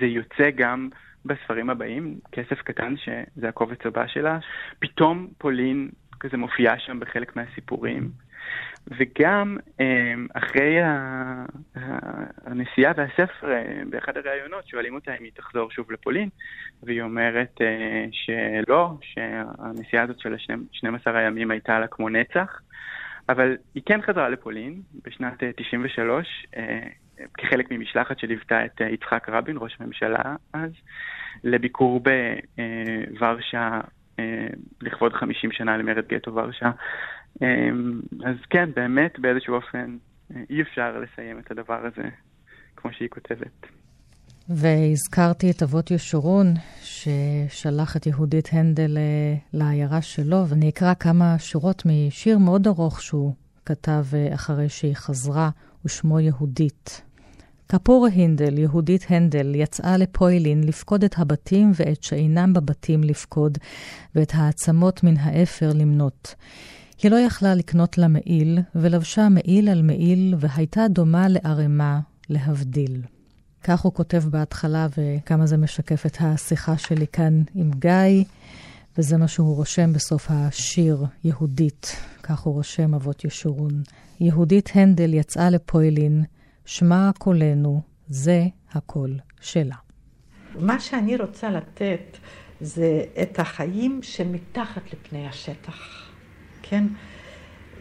זה יוצא גם בספרים הבאים, כסף קטן, שזה הקובץ הבא שלה. פתאום פולין כזה מופיעה שם בחלק מהסיפורים. וגם אחרי הנסיעה והספר, אה, באחד הראיונות, שואלים אותה אם היא תחזור שוב לפולין, והיא אומרת אה, שלא, שהנסיעה הזאת של ה-12 הימים הייתה לה כמו נצח, אבל היא כן חזרה לפולין בשנת 93, אה, כחלק ממשלחת שליוותה את יצחק רבין, ראש הממשלה אז, לביקור בוורשה לכבוד 50 שנה למרד גטו ורשה. אז כן, באמת, באיזשהו אופן, אי אפשר לסיים את הדבר הזה כמו שהיא כותבת. והזכרתי את אבות ישורון, ששלח את יהודית הנדל אה, לעיירה שלו, ואני אקרא כמה שורות משיר מאוד ארוך שהוא כתב אה, אחרי שהיא חזרה, ושמו יהודית. כפור הנדל, יהודית הנדל, יצאה לפוילין לפקוד את הבתים ואת שאינם בבתים לפקוד, ואת העצמות מן האפר למנות. היא לא יכלה לקנות לה מעיל, ולבשה מעיל על מעיל, והייתה דומה לערימה, להבדיל. כך הוא כותב בהתחלה, וכמה זה משקף את השיחה שלי כאן עם גיא, וזה מה שהוא רושם בסוף השיר, יהודית. כך הוא רושם אבות ישורון. יהודית הנדל יצאה לפוילין, שמע קולנו, זה הקול שלה. מה שאני רוצה לתת זה את החיים שמתחת לפני השטח. כן?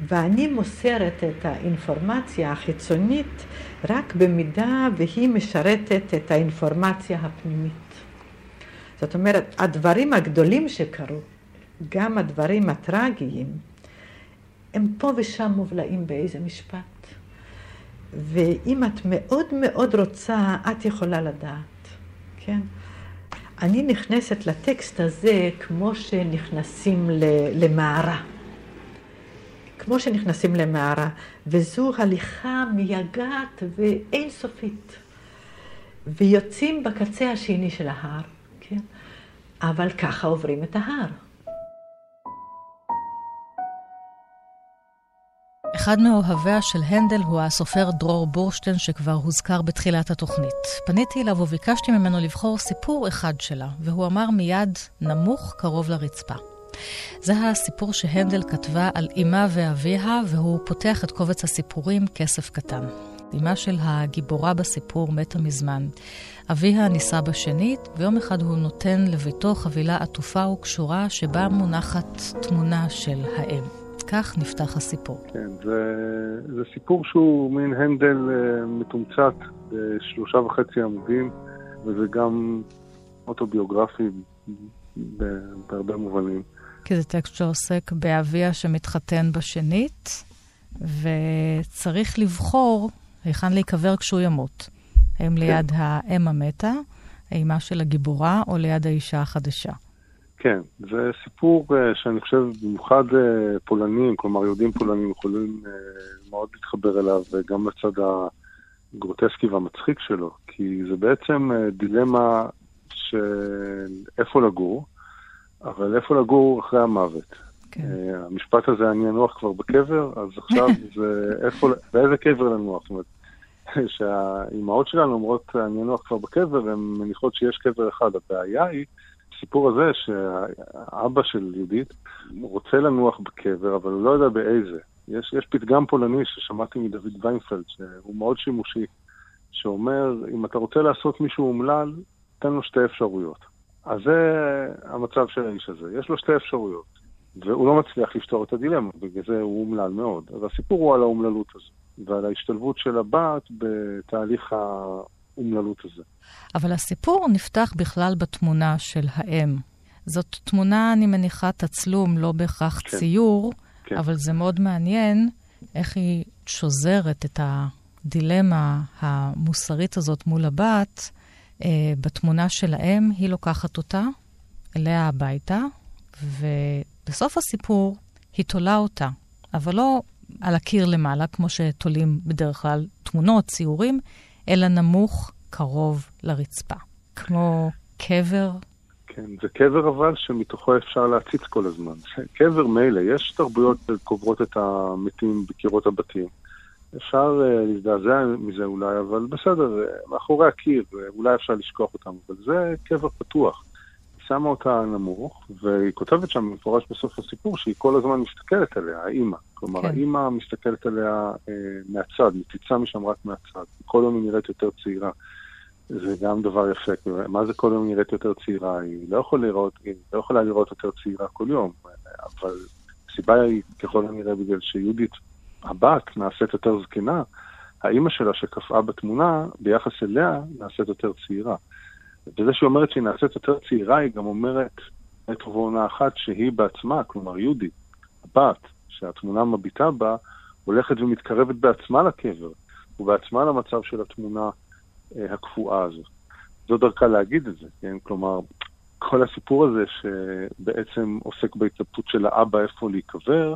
ואני מוסרת את האינפורמציה החיצונית רק במידה והיא משרתת את האינפורמציה הפנימית. זאת אומרת, הדברים הגדולים שקרו, גם הדברים הטרגיים, הם פה ושם מובלעים באיזה משפט. ואם את מאוד מאוד רוצה, את יכולה לדעת, כן? אני נכנסת לטקסט הזה כמו שנכנסים למערה. כמו שנכנסים למערה, וזו הליכה מייגעת ואינסופית. ויוצאים בקצה השני של ההר, כן? אבל ככה עוברים את ההר. אחד מאוהביה של הנדל הוא הסופר דרור בורשטיין, שכבר הוזכר בתחילת התוכנית. פניתי אליו וביקשתי ממנו לבחור סיפור אחד שלה, והוא אמר מיד, נמוך קרוב לרצפה. זה הסיפור שהנדל כתבה על אמה ואביה, והוא פותח את קובץ הסיפורים כסף קטן. אמה של הגיבורה בסיפור מתה מזמן. אביה נישא בשנית, ויום אחד הוא נותן לביתו חבילה עטופה וקשורה שבה מונחת תמונה של האם. כך נפתח הסיפור. כן, זה, זה סיפור שהוא מין הנדל uh, מתומצת בשלושה וחצי עמודים, וזה גם אוטוביוגרפי בהרבה מובנים. כי זה טקסט שעוסק באביה שמתחתן בשנית, וצריך לבחור היכן להיקבר כשהוא ימות. האם כן. ליד האם המתה, האימה של הגיבורה, או ליד האישה החדשה. כן, זה סיפור uh, שאני חושב במיוחד uh, פולנים, כלומר יהודים פולנים יכולים uh, מאוד להתחבר אליו, וגם לצד הגרוטסקי והמצחיק שלו, כי זה בעצם uh, דילמה של איפה לגור, אבל איפה לגור אחרי המוות? כן. Uh, המשפט הזה, אני אנוח כבר בקבר, אז עכשיו זה איפה, באיזה קבר לנוח? זאת אומרת, שהאימהות שלנו אומרות, אני אנוח כבר בקבר, הן מניחות שיש קבר אחד. הבעיה היא, הסיפור הזה, שהאבא של יהודית רוצה לנוח בקבר, אבל הוא לא יודע באיזה. יש, יש פתגם פולני ששמעתי מדוד ויינפלד, שהוא מאוד שימושי, שאומר, אם אתה רוצה לעשות מישהו אומלל, תן לו שתי אפשרויות. אז זה המצב של האיש הזה. יש לו שתי אפשרויות. והוא לא מצליח לפתור את הדילמה, בגלל זה הוא אומלל מאוד. אז הסיפור הוא על האומללות הזו, ועל ההשתלבות של הבת בתהליך האומללות הזה. אבל הסיפור נפתח בכלל בתמונה של האם. זאת תמונה, אני מניחה, תצלום, לא בהכרח כן. ציור, כן. אבל זה מאוד מעניין איך היא שוזרת את הדילמה המוסרית הזאת מול הבת. אה, בתמונה של האם, היא לוקחת אותה אליה הביתה, ובסוף הסיפור היא תולה אותה, אבל לא על הקיר למעלה, כמו שתולים בדרך כלל תמונות, ציורים, אלא נמוך, קרוב לרצפה. כמו קבר. כן, זה קבר אבל שמתוכו אפשר להציץ כל הזמן. קבר מילא, יש תרבויות שקוברות את המתים בקירות הבתים. אפשר uh, להזדעזע מזה אולי, אבל בסדר, uh, מאחורי הקיר, uh, אולי אפשר לשכוח אותם, אבל זה קבר פתוח. היא שמה אותה נמוך, והיא כותבת שם במפורש בסוף הסיפור שהיא כל הזמן מסתכלת עליה, האימא. כלומר, כן. האימא מסתכלת עליה uh, מהצד, מציצה משם רק מהצד. כל יום היא נראית יותר צעירה. זה גם דבר יפה, מה זה כל יום נראית יותר צעירה? היא לא יכולה לראות, היא לא יכולה לראות יותר צעירה כל יום, אבל הסיבה היא ככל הנראה בגלל שיהודית הבת נעשית יותר זקנה, האימא שלה שקפאה בתמונה, ביחס אליה נעשית יותר צעירה. וזה שהיא אומרת שהיא נעשית יותר צעירה, היא גם אומרת את ובעונה אחת שהיא בעצמה, כלומר יהודית, הבת, שהתמונה מביטה בה, הולכת ומתקרבת בעצמה לקבר, ובעצמה למצב של התמונה אה, הקפואה הזאת. זו דרכה להגיד את זה, כן? כלומר, כל הסיפור הזה שבעצם עוסק בהתלבטות של האבא איפה להיקבר,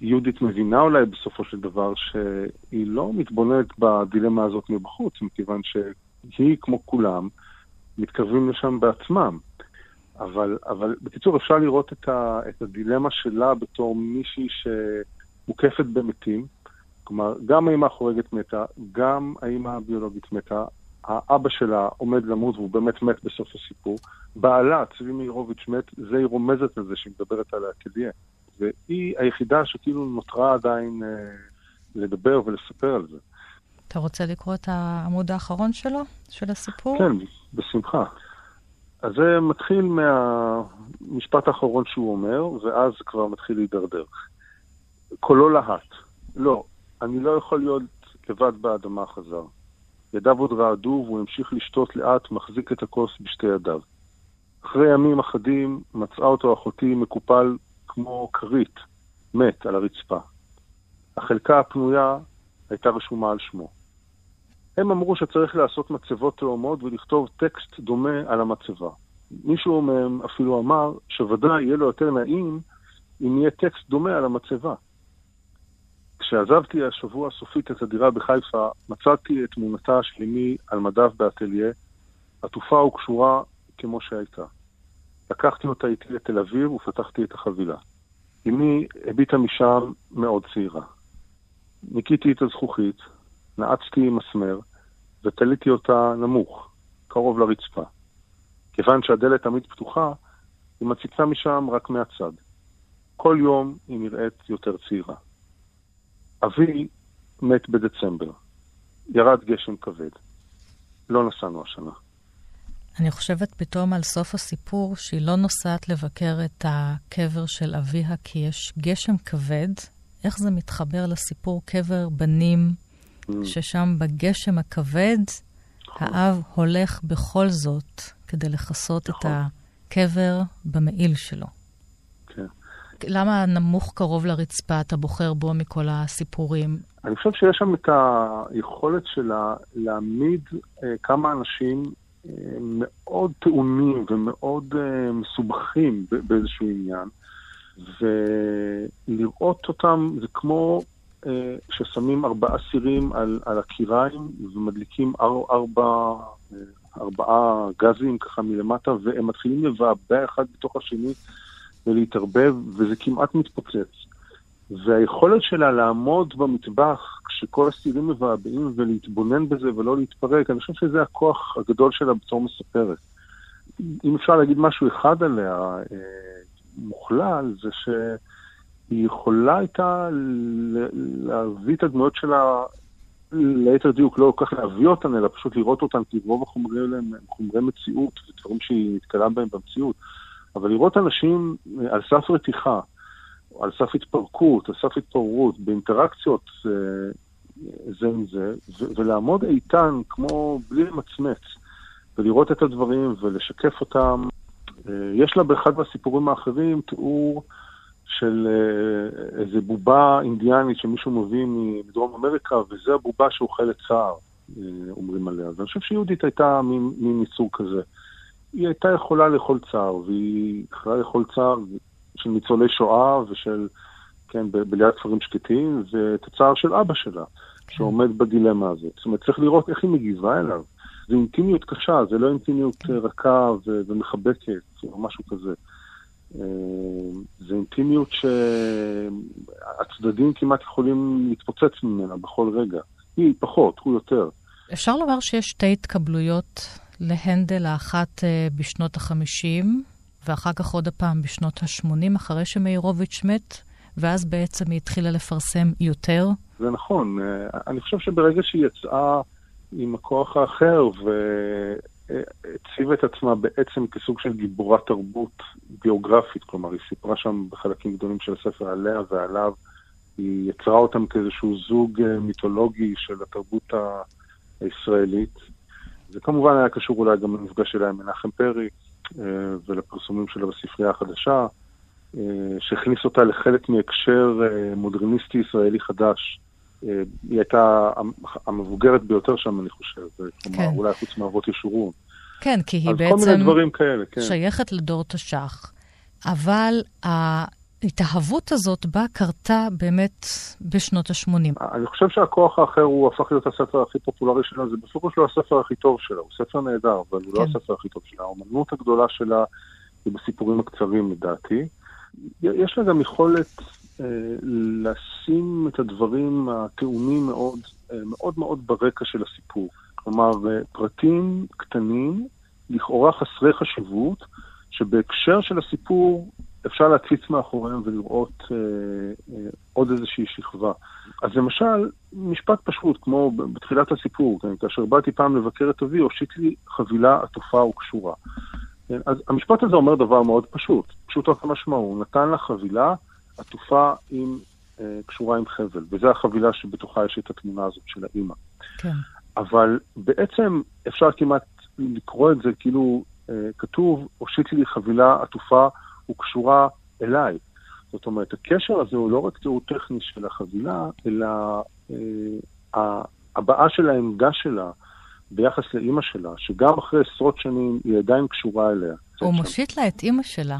יהודית מבינה אולי בסופו של דבר שהיא לא מתבוננת בדילמה הזאת מבחוץ, מכיוון שהיא, כמו כולם, מתקרבים לשם בעצמם. אבל, אבל בקיצור, אפשר לראות את, ה, את הדילמה שלה בתור מישהי שמוקפת במתים. כלומר, גם האמא החורגת מתה, גם האמא הביולוגית מתה, האבא שלה עומד למות והוא באמת מת בסוף הסיפור. בעלה, צבי מאירוביץ' מת, זה היא רומזת לזה שהיא מדברת עליה כדיה. והיא היחידה שכאילו נותרה עדיין אה, לדבר ולספר על זה. אתה רוצה לקרוא את העמוד האחרון שלו, של הסיפור? כן, בשמחה. אז זה מתחיל מהמשפט האחרון שהוא אומר, ואז כבר מתחיל להידרדר. קולו להט. לא, אני לא יכול להיות לבד באדמה חזר. ידיו עוד רעדו והוא המשיך לשתות לאט, מחזיק את הכוס בשתי ידיו. אחרי ימים אחדים מצאה אותו אחותי מקופל כמו כרית, מת על הרצפה. החלקה הפנויה הייתה רשומה על שמו. הם אמרו שצריך לעשות מצבות תאומות ולכתוב טקסט דומה על המצבה. מישהו מהם אפילו אמר שוודאי יהיה לו יותר נעים אם יהיה טקסט דומה על המצבה. כשעזבתי השבוע סופית את הדירה בחיפה, מצאתי את תמונתה של אמי על מדף באטליה, עטופה וקשורה כמו שהייתה. לקחתי אותה איתי לתל אביב ופתחתי את החבילה. אמי הביטה משם מאוד צעירה. ניקיתי את הזכוכית, נעצתי מסמר ותליתי אותה נמוך, קרוב לרצפה. כיוון שהדלת תמיד פתוחה, היא מציצה משם רק מהצד. כל יום היא נראית יותר צעירה. אבי מת בדצמבר. ירד גשם כבד. לא נסענו השנה. אני חושבת פתאום על סוף הסיפור שהיא לא נוסעת לבקר את הקבר של אביה כי יש גשם כבד. איך זה מתחבר לסיפור קבר בנים, mm. ששם בגשם הכבד נכון. האב הולך בכל זאת כדי לכסות נכון. את הקבר במעיל שלו. כן. למה נמוך קרוב לרצפה אתה בוחר בו מכל הסיפורים? אני חושב שיש שם את היכולת שלה להעמיד אה, כמה אנשים מאוד טעונים ומאוד uh, מסובכים באיזשהו עניין, ולראות אותם זה כמו uh, ששמים ארבעה סירים על, על הקיריים ומדליקים אר, ארבע, uh, ארבעה גזים ככה מלמטה, והם מתחילים לבעבע אחד בתוך השני ולהתערבב, וזה כמעט מתפוצץ. והיכולת שלה לעמוד במטבח כשכל הסירים מבעבעים ולהתבונן בזה ולא להתפרק, אני חושב שזה הכוח הגדול שלה בתור מספרת. אם אפשר להגיד משהו אחד עליה, אה, מוכלל, זה שהיא יכולה הייתה להביא את הדמויות שלה, ליתר דיוק, לא כל כך להביא אותן, אלא פשוט לראות אותן, כי רוב החומרים האלה הם חומרי מציאות, ודברים שהיא נתקלה בהם במציאות. אבל לראות אנשים אה, על סף רתיחה, על סף התפרקות, על סף התפוררות, באינטראקציות אה, זה עם זה, ולעמוד איתן כמו בלי למצמץ, ולראות את הדברים ולשקף אותם. אה, יש לה באחד מהסיפורים האחרים תיאור של אה, איזה בובה אינדיאנית שמישהו מביא מדרום אמריקה, וזה הבובה שאוכלת צער, אומרים עליה. ואני חושב שיהודית הייתה מין ייצור כזה. היא הייתה יכולה לאכול צער, והיא יכולה לאכול צער של ניצולי שואה ושל, כן, בליד כפרים שקטים, ואת הצער של אבא שלה, שעומד בדילמה הזאת. זאת אומרת, צריך לראות איך היא מגיבה אליו. זו אינטימיות קשה, זה לא אינטימיות רכה ומחבקת, או משהו כזה. אה, זה אינטימיות שהצדדים כמעט יכולים להתפוצץ ממנה בכל רגע. היא פחות, הוא יותר. אפשר לומר שיש שתי התקבלויות להנדל, האחת אה, בשנות ה-50, ואחר כך עוד הפעם בשנות ה-80, אחרי שמאירוביץ' מת, ואז בעצם היא התחילה לפרסם יותר. זה נכון. אה, אני חושב שברגע שהיא יצאה עם הכוח האחר, ו... הציבה את עצמה בעצם כסוג של גיבורת תרבות ביוגרפית, כלומר, היא סיפרה שם בחלקים גדולים של הספר עליה ועליו, היא יצרה אותם כאיזשהו זוג אה, מיתולוגי של התרבות הישראלית. זה כמובן היה קשור אולי גם למפגש שלה עם מנחם פרי אה, ולפרסומים שלה בספרייה החדשה, אה, שהכניס אותה לחלק מהקשר מודרניסטי ישראלי חדש. היא הייתה המבוגרת ביותר שם, אני חושב, כלומר, כן. אולי חוץ מאבות ישורון. כן, כי היא בעצם כאלה, כן. שייכת לדור תש"ח, אבל ההתאהבות הזאת בה קרתה באמת בשנות ה-80. אני חושב שהכוח האחר הוא הפך להיות הספר הכי פופולרי שלה, זה בסופו של הספר הכי טוב שלה, הוא ספר נהדר, אבל הוא לא כן. לא הספר הכי טוב שלה. האומנות הגדולה שלה היא בסיפורים הקצרים לדעתי. יש לה גם יכולת אה, לשים את הדברים הטעונים מאוד, אה, מאוד מאוד ברקע של הסיפור. כלומר, אה, פרטים קטנים, לכאורה חסרי חשיבות, שבהקשר של הסיפור אפשר להקפיץ מאחוריהם ולראות אה, אה, עוד איזושהי שכבה. אז למשל, משפט פשוט, כמו בתחילת הסיפור, כן, כאשר באתי פעם לבקר את אבי, הושיט לי חבילה עטופה וקשורה. כן, אז המשפט הזה אומר דבר מאוד פשוט, פשוט רק המשמעות, הוא נתן לה חבילה עטופה עם, אה, קשורה עם חבל, וזו החבילה שבתוכה יש את התמונה הזאת של האימא. כן. אבל בעצם אפשר כמעט לקרוא את זה כאילו אה, כתוב, הושיט לי חבילה עטופה וקשורה אליי. זאת אומרת, הקשר הזה הוא לא רק תיאור טכני של החבילה, אלא אה, הבעה של העמדה שלה ביחס לאימא שלה, שגם אחרי עשרות שנים היא עדיין קשורה אליה. הוא מושיט לה את אימא שלה,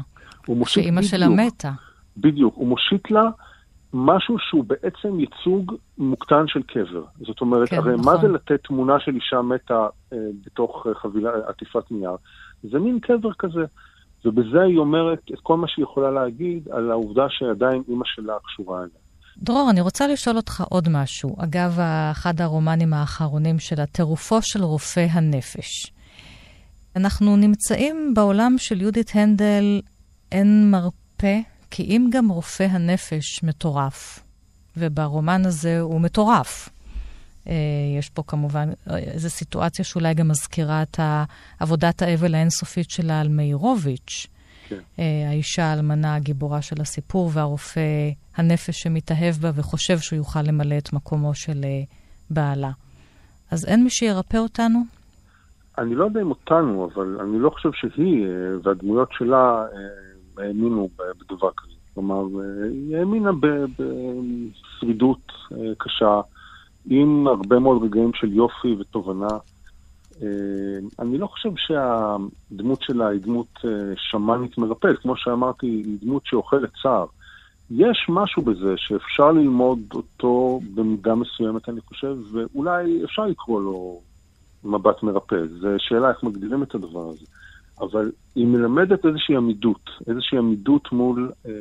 שאימא שלה מתה. בדיוק, הוא מושיט לה משהו שהוא בעצם ייצוג מוקטן של קבר. זאת אומרת, כן, הרי נכון. מה זה לתת תמונה של אישה מתה אה, בתוך אה, חבילה עטיפת נייר? זה מין קבר כזה. ובזה היא אומרת את כל מה שהיא יכולה להגיד על העובדה שעדיין אימא שלה קשורה אליה. דרור, אני רוצה לשאול אותך עוד משהו. אגב, אחד הרומנים האחרונים של הטירופו של רופא הנפש. אנחנו נמצאים בעולם של יהודית הנדל, אין מרפא כי אם גם רופא הנפש מטורף, וברומן הזה הוא מטורף, יש פה כמובן איזו סיטואציה שאולי גם מזכירה את עבודת האבל האינסופית שלה על מאירוביץ', כן. אה, האישה האלמנה הגיבורה של הסיפור, והרופא הנפש שמתאהב בה וחושב שהוא יוכל למלא את מקומו של אה, בעלה. אז אין מי שירפא אותנו? אני לא יודע אם אותנו, אבל אני לא חושב שהיא והדמויות שלה האמינו בדבר כזה. כלומר, היא האמינה בשרידות אה, קשה, עם הרבה מאוד רגעים של יופי ותובנה. אה, אני לא חושב שהדמות שלה היא דמות אה, שמאנית מרפאת, כמו שאמרתי, היא דמות שאוכלת צער. יש משהו בזה שאפשר ללמוד אותו במידה מסוימת, אני חושב, ואולי אפשר לקרוא לו מבט מרפא. זו שאלה איך מגדירים את הדבר הזה. אבל היא מלמדת איזושהי עמידות, איזושהי עמידות מול, אה,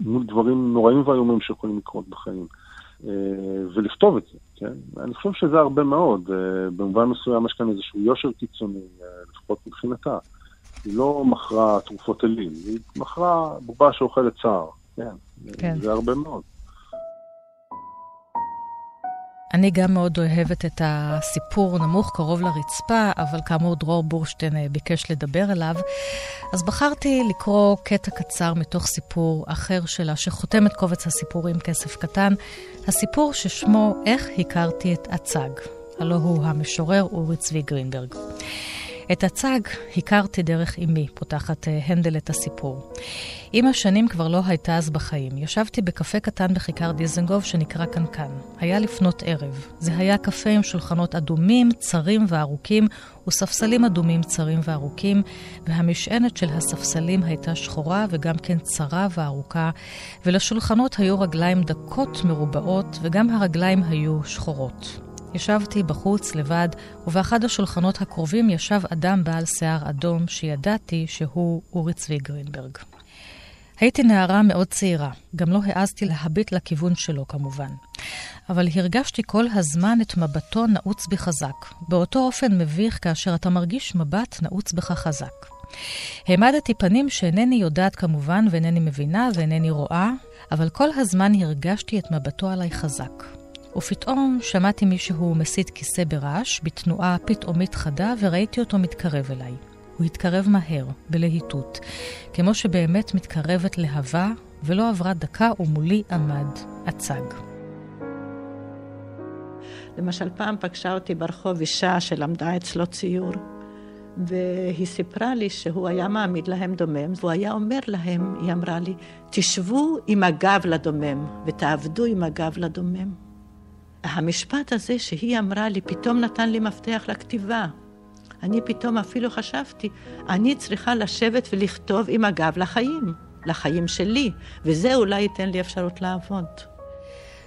מול דברים נוראים ואיומים שיכולים לקרות בחיים. אה, ולכתוב את זה, כן? אני חושב שזה הרבה מאוד. אה, במובן מסוים יש כאן איזשהו יושר קיצוני, אה, לפחות מבחינתה. היא לא מכרה תרופות אלים, היא מכרה בובה שאוכלת צער, כן? כן. זה הרבה מאוד. אני גם מאוד אוהבת את הסיפור נמוך, קרוב לרצפה, אבל כאמור דרור בורשטיין אה, ביקש לדבר עליו. אז בחרתי לקרוא קטע קצר מתוך סיפור אחר שלה, שחותם את קובץ הסיפורים כסף קטן, הסיפור ששמו "איך הכרתי את הצג". הלא הוא המשורר אורי צבי גרינברג. את הצג הכרתי דרך אמי, פותחת אה, הנדל את הסיפור. עם השנים כבר לא הייתה אז בחיים. ישבתי בקפה קטן בכיכר דיזנגוף שנקרא קנקן. היה לפנות ערב. זה היה קפה עם שולחנות אדומים, צרים וארוכים, וספסלים אדומים, צרים וארוכים, והמשענת של הספסלים הייתה שחורה וגם כן צרה וארוכה, ולשולחנות היו רגליים דקות מרובעות, וגם הרגליים היו שחורות. ישבתי בחוץ לבד, ובאחד השולחנות הקרובים ישב אדם בעל שיער אדום, שידעתי שהוא אורי צבי גרינברג. הייתי נערה מאוד צעירה, גם לא העזתי להביט לכיוון שלו כמובן. אבל הרגשתי כל הזמן את מבטו נעוץ בי חזק, באותו אופן מביך כאשר אתה מרגיש מבט נעוץ בך חזק. העמדתי פנים שאינני יודעת כמובן, ואינני מבינה, ואינני רואה, אבל כל הזמן הרגשתי את מבטו עליי חזק. ופתאום שמעתי מישהו מסיט כיסא ברעש, בתנועה פתאומית חדה, וראיתי אותו מתקרב אליי. הוא התקרב מהר, בלהיטות, כמו שבאמת מתקרבת להבה, ולא עברה דקה ומולי עמד הצג. למשל, פעם פגשה אותי ברחוב אישה שלמדה אצלו ציור, והיא סיפרה לי שהוא היה מעמיד להם דומם, והוא היה אומר להם, היא אמרה לי, תשבו עם הגב לדומם, ותעבדו עם הגב לדומם. המשפט הזה שהיא אמרה לי, פתאום נתן לי מפתח לכתיבה. אני פתאום אפילו חשבתי, אני צריכה לשבת ולכתוב עם הגב לחיים, לחיים שלי, וזה אולי ייתן לי אפשרות לעבוד.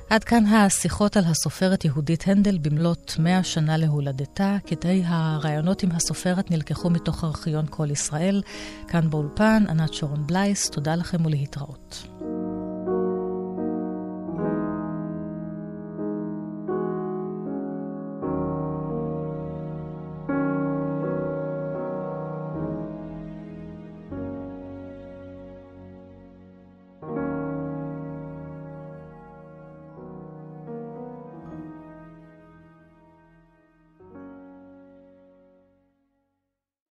עד כאן השיחות על הסופרת יהודית הנדל במלאת מאה שנה להולדתה. קטעי הרעיונות עם הסופרת נלקחו מתוך ארכיון כל ישראל. כאן באולפן, ענת שורון בלייס, תודה לכם ולהתראות.